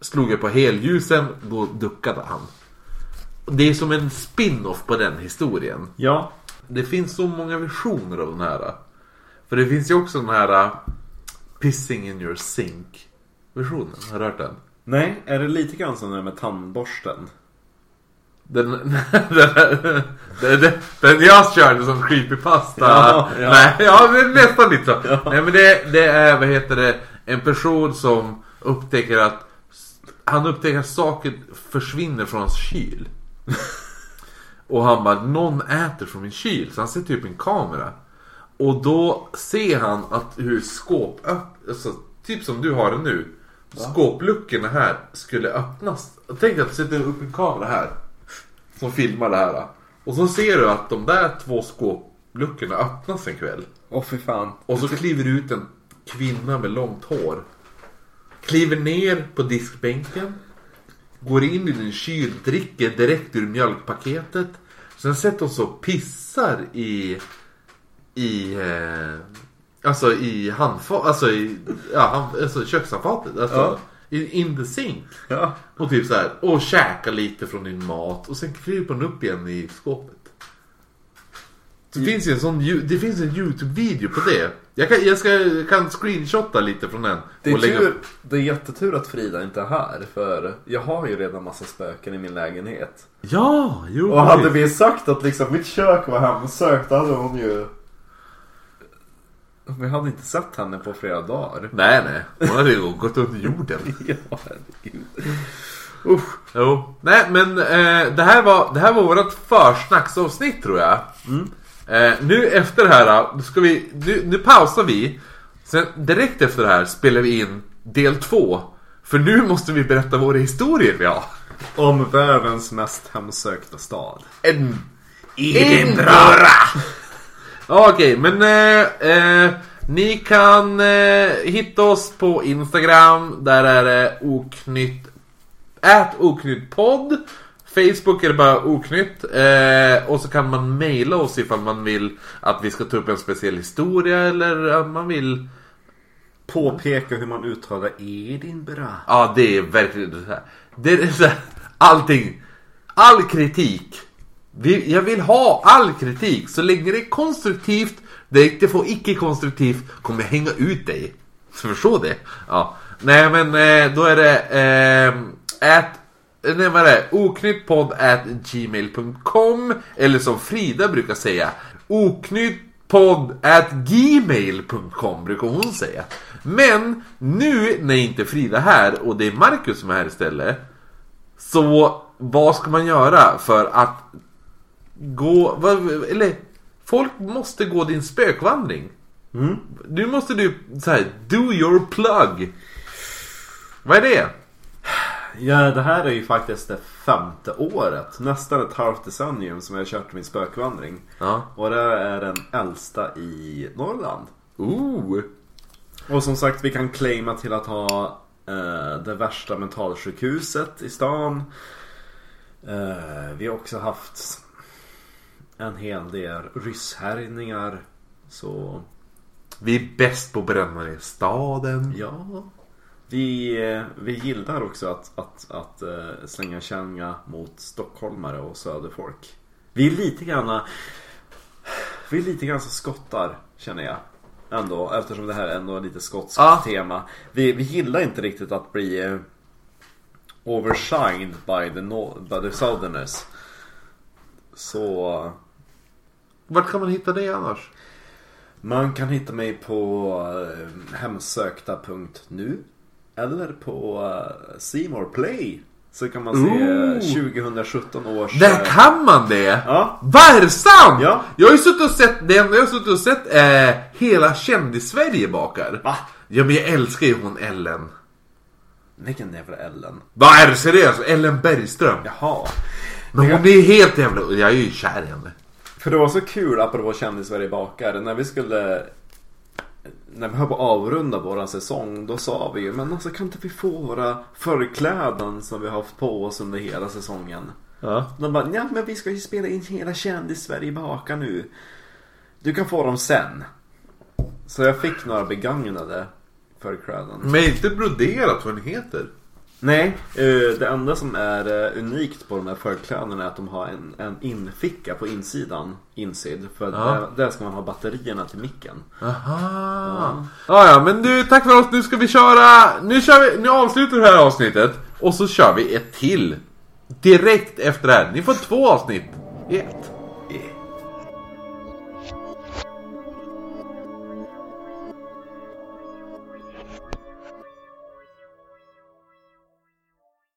slog jag på helljusen, då duckade han. Det är som en spin-off på den historien. Ja. Det finns så många versioner av den här. För det finns ju också den här uh, Pissing in your sink versionen. Har du hört den? Nej, är det lite grann som det med tandborsten? Den, [LAUGHS] den, den, den, den jag körde som creepypasta. Ja, ja. Nej, ja, det är nästan lite så. Nej men det, det är, vad heter det, en person som upptäcker att han upptäcker att saker försvinner från hans kyl. Och han bara, någon äter från min kyl. Så han sätter upp en kamera. Och då ser han att hur skåp alltså, typ som du har det nu. Skåpluckorna här skulle öppnas. Tänk att du sätter upp en kamera här. Som filmar det här. Och så ser du att de där två skåpluckorna öppnas en kväll. Åh fy fan. Och så kliver ut en kvinna med långt hår. Kliver ner på diskbänken. Går in i din kyl, dricker direkt ur mjölkpaketet. Sen sätter hon sig och pissar i... I... Eh, alltså i handfat, alltså i ja, hand, alltså kökshandfatet. Alltså Ja. in, in the sink. Ja. Och typ så här, och käka lite från din mat och sen kryper den upp igen i skåpet. Det finns ju en sån, det finns en YouTube-video på det. Jag kan, jag ska, jag kan screenshotta lite från den. Det är, och lägga tur, upp. det är jättetur att Frida inte är här för jag har ju redan massa spöken i min lägenhet. Ja, jo. Och hade vi sagt att liksom mitt kök var hemsökt då hade hon ju... Vi hade inte sett henne på flera dagar. Nej, nej. Hon hade ju gått under jorden. [LAUGHS] Ja, herregud. Usch. Jo. Nej, men eh, det, här var, det här var vårt försnacksavsnitt tror jag. Eh, nu efter det här, då ska vi, nu, nu pausar vi. Sen direkt efter det här spelar vi in del två. För nu måste vi berätta våra historier vi har. Om världens mest hemsökta stad. En... Edinburgh! Okej, men eh, eh, ni kan eh, hitta oss på Instagram. Där är det oknytt... Ät oknyttpodd. Facebook är det bara oknytt. Eh, och så kan man mejla oss ifall man vill att vi ska ta upp en speciell historia eller att man vill... Påpeka hur man uttalar Edinburgh. Ja, det är verkligen så här. Det är så här, allting. All kritik. Jag vill ha all kritik. Så länge det är konstruktivt, det inte får icke-konstruktivt, kommer jag hänga ut dig. Förstå det. Ja. Nej men eh, då är det eh, nej vad är det? Oknyttpodd at gmail.com Eller som Frida brukar säga Oknyttpodd at gmail.com brukar hon säga. Men nu när inte Frida är här och det är Marcus som är här istället. Så vad ska man göra för att gå, eller folk måste gå din spökvandring. Nu måste du så här, do your plug. Vad är det? Ja, det här är ju faktiskt det femte året. Nästan ett halvt decennium som jag har kört min spökvandring. Ja. Och det är den äldsta i Norrland. Ooh. Och som sagt, vi kan claima till att ha eh, det värsta mentalsjukhuset i stan. Eh, vi har också haft en hel del rysshärjningar. Så Vi är bäst på att bränna i staden. ja. Vi, eh, vi gillar också att, att, att eh, slänga känga mot stockholmare och söderfolk. Vi är lite grann Vi är lite grann som skottar känner jag. Ändå eftersom det här är ändå lite skotskt Ja. tema. Vi, vi gillar inte riktigt att bli eh, overshined by the, no- by the southerners. Så Vart kan man hitta det annars? man kan hitta mig på eh, hemsökta.nu eller på uh, Seymour Play. Så kan man se eh, Ooh. 2017 års... Där eh, kan man det! Ja. Vad är det sant? Ja. Jag har ju suttit och sett, det enda jag har suttit och sett är hela kändis-Sverige bakar. Va? Ja men jag älskar ju hon Ellen. Vilken jävla Ellen. Vad är det seriöst? Ellen Bergström. Jaha. Men hon är helt jävla... Jag är ju kär i henne. För det var så kul apropå kändis-Sverige bakar. När vi skulle... När vi höll på att avrunda våran säsong. Då sa vi ju men alltså kan inte vi få våra förkläden som vi har haft på oss under hela säsongen. Ja. De bara ja men vi ska ju spela in hela kändis-Sverige bakar nu. Du kan få dem sen. Så jag fick några begagnade förkläden. Men inte broderat vad den heter. Nej, eh, det enda som är eh, unikt på de här förklädena är att de har en, en inficka på insidan insid. För Ja. där, där ska man ha batterierna till micken. Aha. Ja. ja, men du, tack för oss. Nu ska vi köra... Nu, kör vi, nu avslutar vi det här avsnittet. Och så kör vi ett till. Direkt efter det här. Ni får två avsnitt i ett.